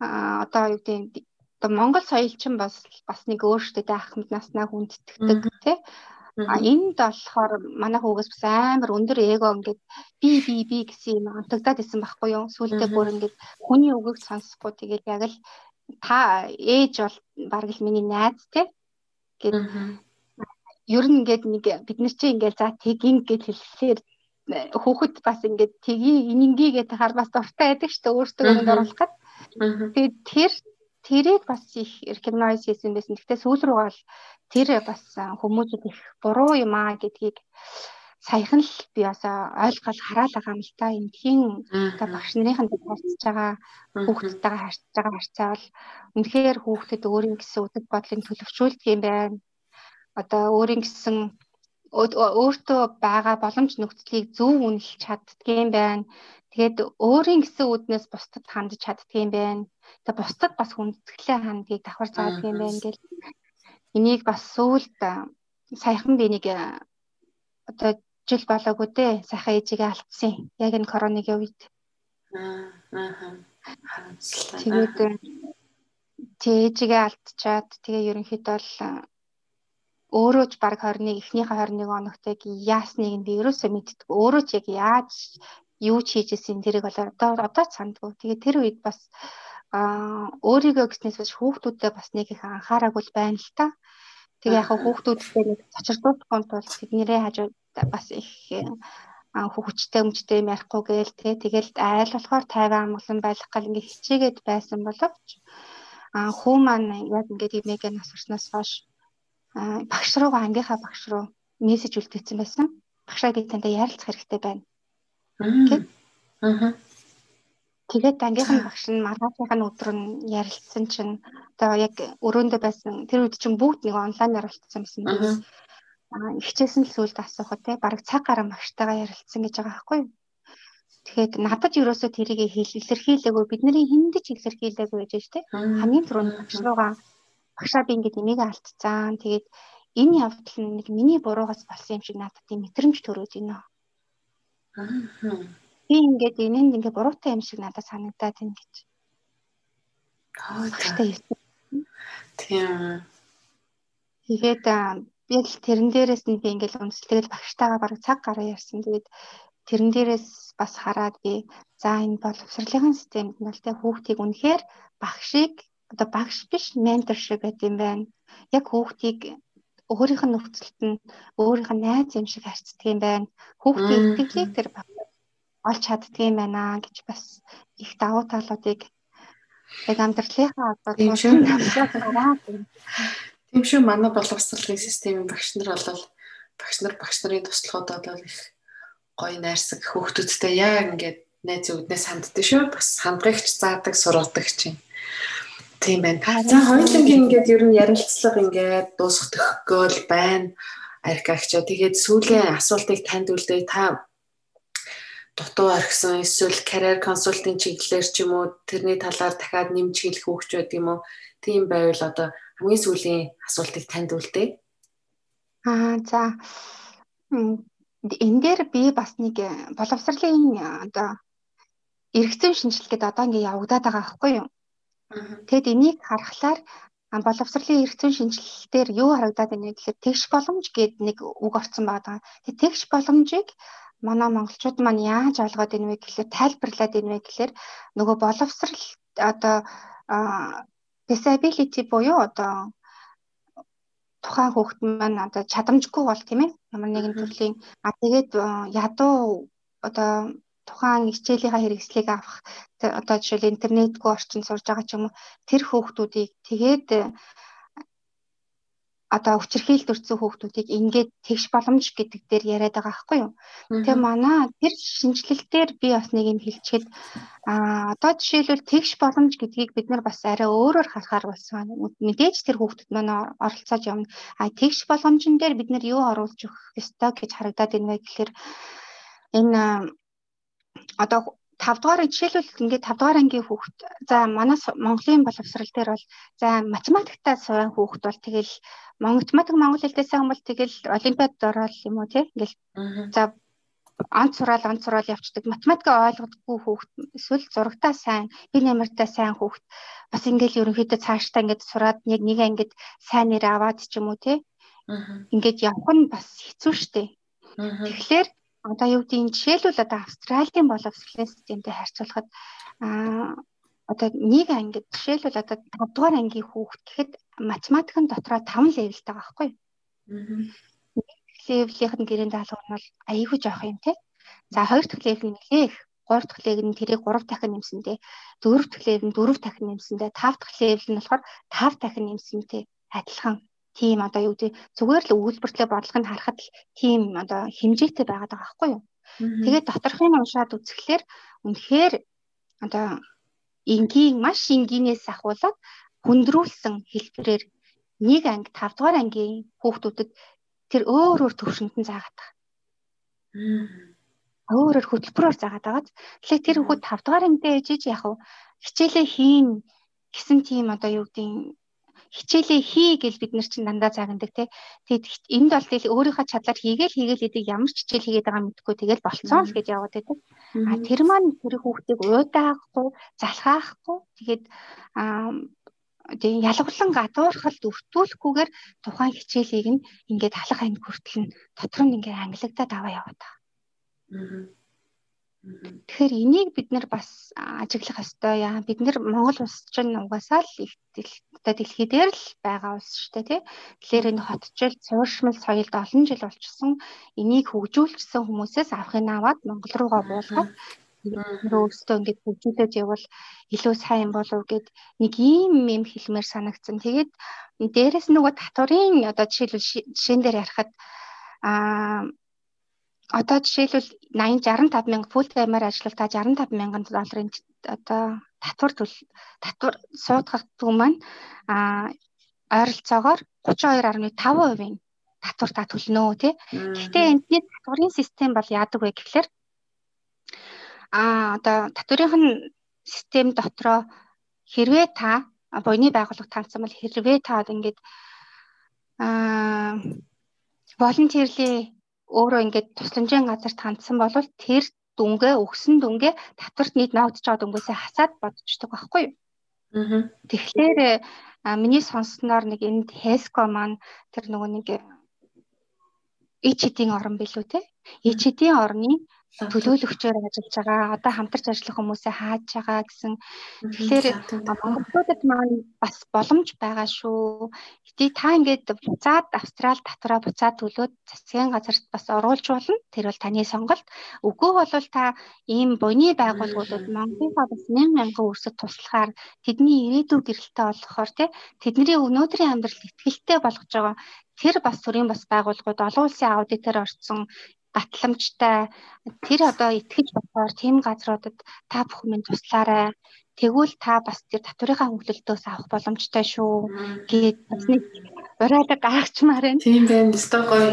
одоо юу гэдэг юм одоо Монгол соёл чинь бас бас нэг өөртөө ахмад наснаа хүндэтгдэг тий А энд болохоор манай хүүгээс бас амар өндөр эго ингээд би би би гэсэн юм онтогдоод исэн байхгүй юу. Сүүлдээ бүр ингээд хүний үгийг сонсохгүй. Тэгээд яг л та ээж бол бараг л миний найз те гэд ер нь ингээд нэг бид нар чи ингээд за тэгин гэж хэлэхээр э, хүүхэд бас ингээд тгий инингээ тахаар бас дуртай байдаг шүү дээ өөртөө өмнө оруулах гэд. Тэгээд тэр тэрийг бас их recognize хийсэн байсан. Гэхдээ сүүл рүү гал тэр бас хүмүүсүүд их буруу юм аа гэдгийг саяхан л би бас ойлгол хараал байгаа юм л та. Эндхийн одоо багш нарын харьцаж байгаа хүүхдтэйгээ харьцаж байгаа харьцаа бол үнэхээр хүүхдэд өөрийн гэсэн үдэг бодлыг төлөвшүүлдэг юм байна одоо өөрийн гэсэн өөртөө байгаа боломж нөхцөлийг зөв үнэлж чаддгийм байна. Тэгээд өөрийн гэсэн үднээс бусдад хандж чаддгийм байна. Тэгээд бусдад бас хүндэтгэлээ хандгийг давхар заадаг юм байна гэл энийг бас сүүлд саяхан би нэг одоо жил болоогүй дээ. Сайхан ээжигээ алдсан. Яг энэ коронавигийн үед. Аа. Тэгээд тээжигээ алдчихад тэгээ ерөнхийдөө бол өөрөө ч баг 21 эхнийхээ 21 оногтойг яасныг нь би ерөөсөө мэддэг. Өөрөө ч яг яаж юу ч хийжсэн тэрийг бол одоо одоо сандгүй. Тэгээ тэр үед бас аа өөрийгөө гэснээс биш хүүхдүүдэд бас нэг их анхаараагүй байна л та. Тэгээ яг хүүхдүүдтэй нэг цочирдуулахын тулд тэднэрээ хажууд бас их хүүхчтэй өмчтэй юм ярихгүй гээл тэгээ тэгэл айл болохоор тайван амгалан байх гал ингээ хичээгээд байсан боловч а хүү маань яг ингээд имэгэ нас орсноос хойш багш руугаа ангийнхаа багш руу мессеж үлдээсэн байсан. Багшаа би тантай ярилцах хэрэгтэй байна. Гэт. Аа. Тэгээд ангийнхан багш нь маргаашийн өдөр нь ярилцсан чинь одоо яг өрөөндөө байсан тэр үед чинь бүгд нэг онлайнаар болчихсон байсан. Аа ихчээсэн л сүлд асуухад те баг цаг гарan багштайгаа ярилцсан гэж байгаа байхгүй юу? Тэгэхээр надад ерөөсөө тэрийг илэрхийлээгүй бидний хиндэж илэрхийлээгүй гэж байна те. Хамгийн түрүүнд багш руугаа багшаа би ингээд эмээгээ алдцаан. Тэгээд энэ явдал нь нэг миний буруугаас болсон юм шиг надад тийм мэдрэмж төрөөд байна. Аа. Би ингээд энэнд ингээд буруутай юм шиг надад санагдаад байна гэж. Аа тийм. Тэгээд би л тэрэн дээрээс би ингээд үнэлтэйгэл багштайгаа бараг цаг гараа ярьсан. Тэгээд тэрэн дээрээс бас хараад би за энэ боловсролын системд нь л тэ хүүхдийг үнэхээр багшийг одоо багш биш менторшип гэдэг юм байна. Яг хүүхдийг өөрийнх нь нөхцөлд нь өөрийнх нь найз юм шиг харьцдаг юм байна. Хүүхдийн итгэлийг тэр олж чаддгийм байна гэж бас их давуу талуудыг яг амьдралынхаа одоо тийм шүү манай боловсролын системийн багш нар бол багш нар багш нарын туслахуудад бол их гоё найрсаг хүүхдүүдтэй яг ингээд найз үүднээс ханддаг шүү. Бас хандгагч заадаг сургадаг чинь тийм байна. За хоёулангийн ингээд ер нь ярилцлага ингээд дуусах төгөөл байна. Аркагчаа тэгээд сүүлийн асуултыг танд үлдээ та дутуу орхисон эсвэл карьер консалтинг чиглэлээр ч юм уу тэрний талаар дахиад нэмж хэлэх хөвч байд юм уу тийм байвал одоо хамгийн сүүлийн асуултыг танд үлдээ. Аа за энэ дээр би бас нэг э, боловсролын э, одоо эргэцэн шинжилгээ гэдэг одоо ингэ явагдаад байгаа байхгүй юу? Тэгэд энийг харахаар боловсролын эргэцэн шинжилэлтээр юу харагдаад байна гэхээр тэгш боломж гээд нэг үг орсон байгаа. Тэгээ тэгш боломжийг манай монголчууд маань яаж ойлгоод ийнвэ гэхээр тайлбарлаад ийнвэ гэхээр нөгөө боловсрал одоо disability буюу одоо тухайн хүүхэд маань одоо чадамжгүй бол тийм ээ ямар нэгэн төрлийн а тэгээд ядуу одоо тухайн хичээлийнхаа хэрэгслийг авах одоо жишээл интернетгүй орчинд сурж байгаа ч юм уу тэр хүүхдүүдийг тэгээд одоо хүчирхийлэлд өртсөн хүүхдүүдийг ингээд тэгш боломж гэдэг дээр яриад байгаа байхгүй юу. Тэгээ манай тэр шинжилэлтээр би бас нэг юм хэлчихэд а одоо жишээлбэл тэгш боломж гэдгийг бид нар бас арай өөрөөр харахаар болсон. Мэдээж тэр хүүхдүүд манай оролцоод явна. А тэгш боломжн дээр бид нар юу оруулж өгөх ёстой гэж харагдаад байна вэ гэхээр энэ одоо 5 дугаар жишээлбэл ингээд 5 дугаар ангийн хүүхд за манай Монголын боловсрал дээр бол за математиктаа сурах хүүхд бол тэгэл математик монгол хэлтэй сайн бол тэгэл олимпиад ороод юм уу тий ингээл за онц сураал онц сураал явцдаг. Математикаа ойлгодгүй хүүхд эсвэл зурагтаа сайн би нэмэртэй сайн хүүхд. Бас ингээл ерөнхийдөө цаашдаа ингээд сураад яг нэг ангид сайн нэр аваад ч юм уу тий ингээд явах нь бас хэцүү шттэ тэгэхээр одоо юу гэдэг нь жишээлбэл одоо Австралийн боловсролын системтэй харьцуулахад аа одоо нэг ангид жишээлбэл одоо 5 дугаар ангийн хүүхэд гэхэд математикын дотроо 5 левелтэй байгаа байхгүй юу? Аа. Левелийнх нь гэрээнд даалгавар нь бол аяйгүй жоох юм тий. За хоёр дахь левел нь нэлээх 3 дахь левел нь тэрийг 3 дахин нэмсэндээ 4 дахь левел нь 4 дахин нэмсэндээ 5 дахь левел нь болохоор 5 дахин нэмсэнтэй адилхан тийм одоо юу гэдэг зүгээр л өгүүлбэртлээ бодлогыг харахад л тийм одоо хэмжээтэй байгаад байгаа байхгүй юу. Тэгээд доторхын уншаад үзэхлээр үнэхээр одоо энгийн маш энгийнээс ахуулаад хүндрүүлсэн хэлбэрээр нэг анги 5 дугаар ангийн хүүхдүүдэд тэр өөр өөр төвшөнд нь заагаад байгаа. Өөрөөр хөтөлбөрөөр заагаад байгаа. Тэгэхээр тэр хүүхд 5 дугаар ангидээ ээжиж яг хичээлээ хийн гэсэн тийм одоо юу гэдэг хичээлээ хий гэж бид нар чинь дандаа заагнадаг тий. Тэгэд энд бол тэгэл өөрийнхөө чадлаар хийгээл хийгээл идэг ямар ч хичээл хийгээд байгаа мэдгүй тэгэл болцсон л гэж яваад байдаг. А тэр маань тэр хүүхдийг уудаахгүй, залхаахгүй тэгээд тийм ялгарлан гадуурхалд өртүүлэхгүйгээр тухайн хичээлийг нь ингээд халах анд хүртэл нь дотор нь ингээд англигдаад аваа яваад байгаа. Аа Тэгэхээр энийг бид нар бас ажиглах ёстой яа. Бид нар Монгол улс чинь угаасаа л их одоо дэлхий дээр л байгаа улс шүү дээ тий. Тэгэхээр энэ хотжил цууршмал соёлд олон жил болчихсон энийг хөгжүүлчихсэн хүмүүсээс авахын аваад Монгол руугаа буулгаад өөрөө өөртөө ингэж хөгжүүлээд явбал илүү сайн болов гэд нэг ийм юм хэлмээр санагдсан. Тэгээд дээрэс нөгөө татварын одоо жишээлбэл жишээн дээр ярихад аа одоо жишээлбэл 80 65 мянга full time-аар ажиллалтаа 65 мянган долларын одоо татвар төл татвар суудгах маань а ойролцоогоор 32.5%-ийн татвар та төлнө тий. Гэхдээ эндний татварын систем бол яадаг вэ гэхэлэр а одоо татврын систем дотроо хэрвээ та буйны байгууллага таньсан бол хэрвээ та ингээд а волонтерли өөрөө ингээд тусламжийн газар тандсан бол тэр дүнгээ өгсөн дүнгээ татварт нийт ногдож байгаа дүнгээсээ хасаад бодчихдог байхгүй юу? Аа. Тэгэхээр миний сонссноор нэг энд Хеско маань тэр нөгөө нэг ичидийн орон билүү те? Ичидийн орны төлөөлөгчөөр ажиллаж байгаа одоо хамтарч ажиллах хүмүүсээ хааж байгаа гэсэн. Тэгэхээр монголчуудад маань бас боломж байгаа шүү. Гэтэ та ингээд буцаад австрал татвараа буцаад төлөөд засгийн газарт бас оруулж болно. Тэр бол таны сонголт. Үгүй бол та ийм буйны байгууллагуудад Монголынхаа бас мянган мянган өрсөд туслахаар тэдний ирээдүйг гэрэлтэй болгохоор тий тэдний өнөөдрийн амьдрал ихтгэлтэй болгож байгаа. Тэр бас төрийн бас байгууллагууд олон улсын аудитор орсон гатламжтай тэр одоо итгэж болохоор тийм газруудад та бүхэн минь туслаарай. Тэгвэл та бас тэр татврынхаа хөнгөлөлтөөс авах боломжтой шүү гээд бас нэг урайлаг гаргачмаар байна. Тийм байна. Өстой гоё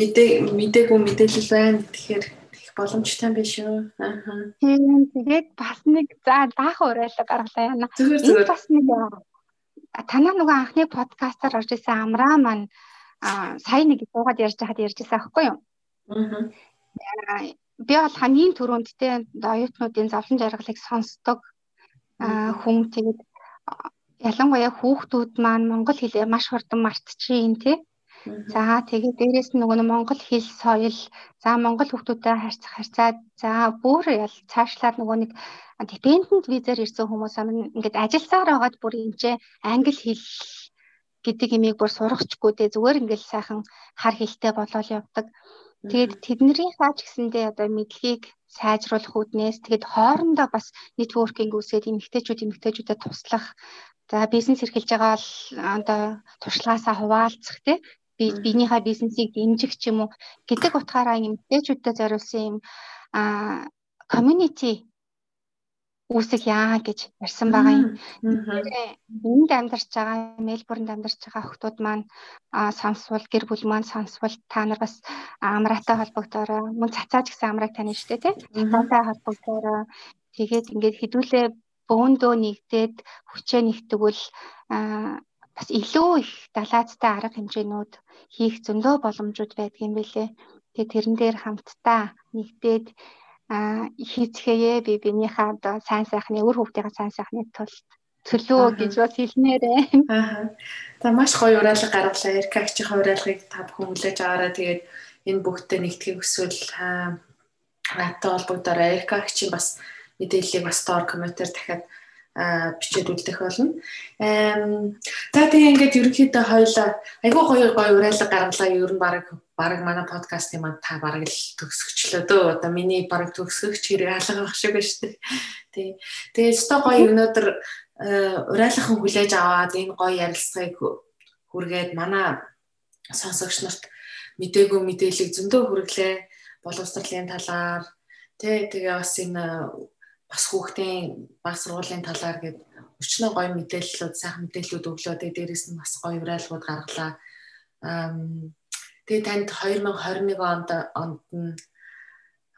мэдээ мэдээгүй мэдээлэл байна. Тэгэхээр их боломжтой биш үү? Аа. Тийм тэгээд бас нэг за баахан урайлаг гаргалаа яана. Энэ бас нэг танаа нөгөө анхны подкастаар орж исэн амраа маань сая нэг суугаад ярьж хахад ярьжсэн аахгүй юу? Би бол хамгийн түрүүнд те оюутнуудын зовлон жаргалыг сонсдог хүн тэгээд ялангуяа хүүхдүүд маань монгол хэлээ маш хурдан мартчихээн те. За тэгээд дээрэс нь нөгөө монгол хэл соёл за монгол хүүхдүүдтэй харьцах харьцаад за бүр ял цаашлаад нөгөө нэг dependent визээр ирсэн хүмүүс ингээд ажилласаар байгаад бүр энэ англи хэл гэдэг имийг бүр сурахчгүй те зүгээр ингээд сайхан хар хэлтэй болоод явдаг. Тэгээд тэдний хаач гэсэндээ одоо мэдлэгийг сайжруулах үүднээс тэгээд хоорондоо бас нэтворкинг үүсгээд эмэгтэйчүүд эмэгтэйчүүдэд туслах за бизнес эрхэлж байгаа бол одоо туршлагаасаа хуваалцах тий би биенийхээ бизнесийг дэмжих ч юм уу. Гэдэг утгаараа эмэгтэйчүүдэд зориулсан юм а community үүсэх яа гэж ярьсан байгаа юм. Энд амьдарч байгаа, Мельбурнд амьдарч байгаа хүмүүс маань сонсвол гэр бүл маань сонсвол та нар бас амраатай холбогдороо мөн цацааж гэсэн амрааг тань штэ тий. Цацаатай холбогдороо тэгээд ингээд хідүүлээ бөөндөө нэгдээд хүчээ нэгтгвэл бас илүү их далаацтай арга хэмжээнүүд хийх зөндөө боломжууд байдгийн байлээ. Тэгээ тэрэн дээр хамтдаа нэгдээд а хийцгээе би бинийхээ одоо сайн сайхны өр хүүхдийн сайн сайхны тул төлөө гэж бас хэлнээрээ. Аа. За маш гоё уриалга гаргалаа. Эркагчийн уриалгыг та бүхэн хүлээж аваараа тэгээд энэ бүгдээ нэгтгэх хүсвэл хаатай холбогдороо эркагчийн бас мэдээллийг бас доор комментээр дахиад бичээд үлдэх болно. За тэгээ ингээд ерөнхийдөө хоёлаа айгүй гоё гоё уриалга гаргалаа ер нь баг баг манай подкастын манд та баг л төгсгчлөө дөө. Одоо миний баг төгсгөгч хэрэг алга байх шиг байна шүү дээ. Тий. Тэгээ өстой гоё өнөөдөр уриалгахан хүлээж аваад энэ гоё ярилцлагыг хүргээд манай сонсогч нарт мдээгүй мэдээлэл зөндөө хүргэлээ. Боловсролын талаар тий тэгээ бас энэ бас хүүхдийн баг сургуулийн талаар гээд өчнөө гоё мэдээллүүд сайхан мэдээллүүд өглөө тэгээ дээрэс нь бас гоё уриалгууд гаргалаа. Тэгээ танд 2021 онд онд нь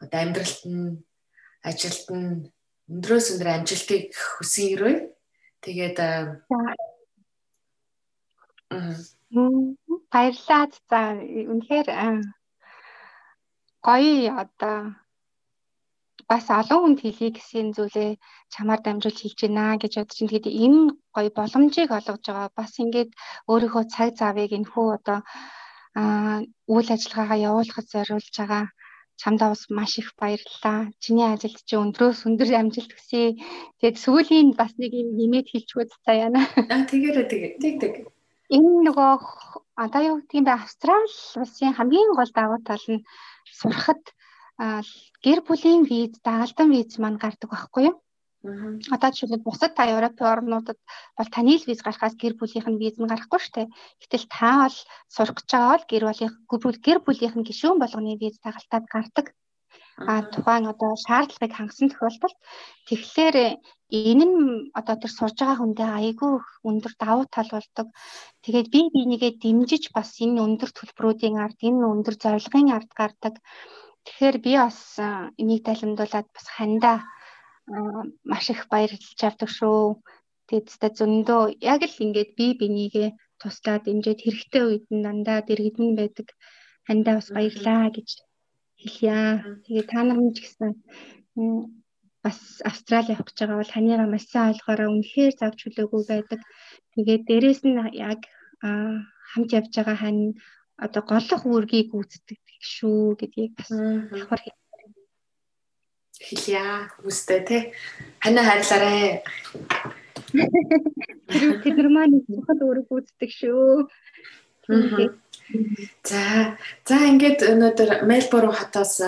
одоо амьдралт нь ажилд нь өндрөөс өндөр амжилтыг хүсэн ирвэ. Тэгээд баярлалаа. За үнэхээр гоё одоо бас олон хүнд хэлье гэсэн зүйлээ чамаар дамжуулж хэлж байна гэж бодож байна. Тэгээд энэ гоё боломжийг олгож байгаа. Бас ингээд өөрийнхөө цаг завыг энэ хүү одоо үйл ажиллагаагаа явуулахад зориулж байгаа чамдаа бас маш их баярлалаа. Чиний ажилд чи өндрөөс өндөр амжилт хүсье. Тэгээд сүүлийн бас нэг юм нэмээд хэлчихвэл цаа яана. Аа тэгээрээ тэгээ. Тэг тэг. Энэ нөгөө одоо юу гэдэг юм бэ? Австрал улсын хамгийн гол давуу тал нь сурахад гэр бүлийн виз, дагалдан виз маань гардаг байхгүй юу? Одоо жишээлбэл бусад та Европын орнуудад бол таны л виз гарахаас гэр бүлийнх нь виз нь гарахгүй шүү дээ. Гэтэл та бол сурах гэж байгаа бол гэр бүлийн гэр бүлийнх нь гишүүн болгоны виз дагалдаад гардаг. А тухайн одоо шаардлагыг хангасан тохиолдолд тэгэхээр энэ нь одоо тэр сурж байгаа хүндээ айгүй өндөр давуу тал болдог. Тэгээд би бинийгээ дэмжиж бас энэ өндөр төлбөрүүдийн ард, энэ өндөр зорилгын ард гардаг. Тэгэхээр би бас энийг тайлбарлуулад бас хандаа маш их баярлж авдаг шүү. Тэгээд та зөндөө яг л ингээд би бинийгээ туслаад дэмжиж хэрэгтэй үед нь дандаа дэрэгдэн байдаг. Хандаа бас баярлаа гэж хэлье. Тэгээд та нар ч гэсэн бас Австрали явах гэж байгаа бол танийгаа маш сайн ойлгоорой. Үнэхээр завж хүлээгүй байдаг. Тэгээд дээрэс нь яг хамт явж байгаа хань одоо голох үүргийг гүйцэтгэдэг шүү гэдгийг бас давхар хэлээ. Хэлье хүмүүстэй тий. Ханаа хайрлаарай. Тэр тэд нар маань зөвхөн өөрөг үздэг шүү. За за ингээд өнөөдөр Мельбурн хотоос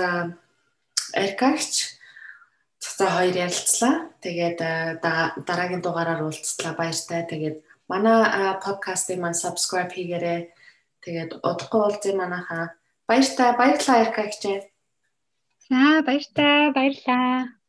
Эркагч за хоёр ярилцлаа. Тэгээд дараагийн дугаараар уулзлаа баяртай. Тэгээд манай подкастыг маань subscribe хийгээрэй. Тэгээд удахгүй уулзъя манайхаа. Баяртай баярлалаа Эркагч. За баяртай баярлалаа.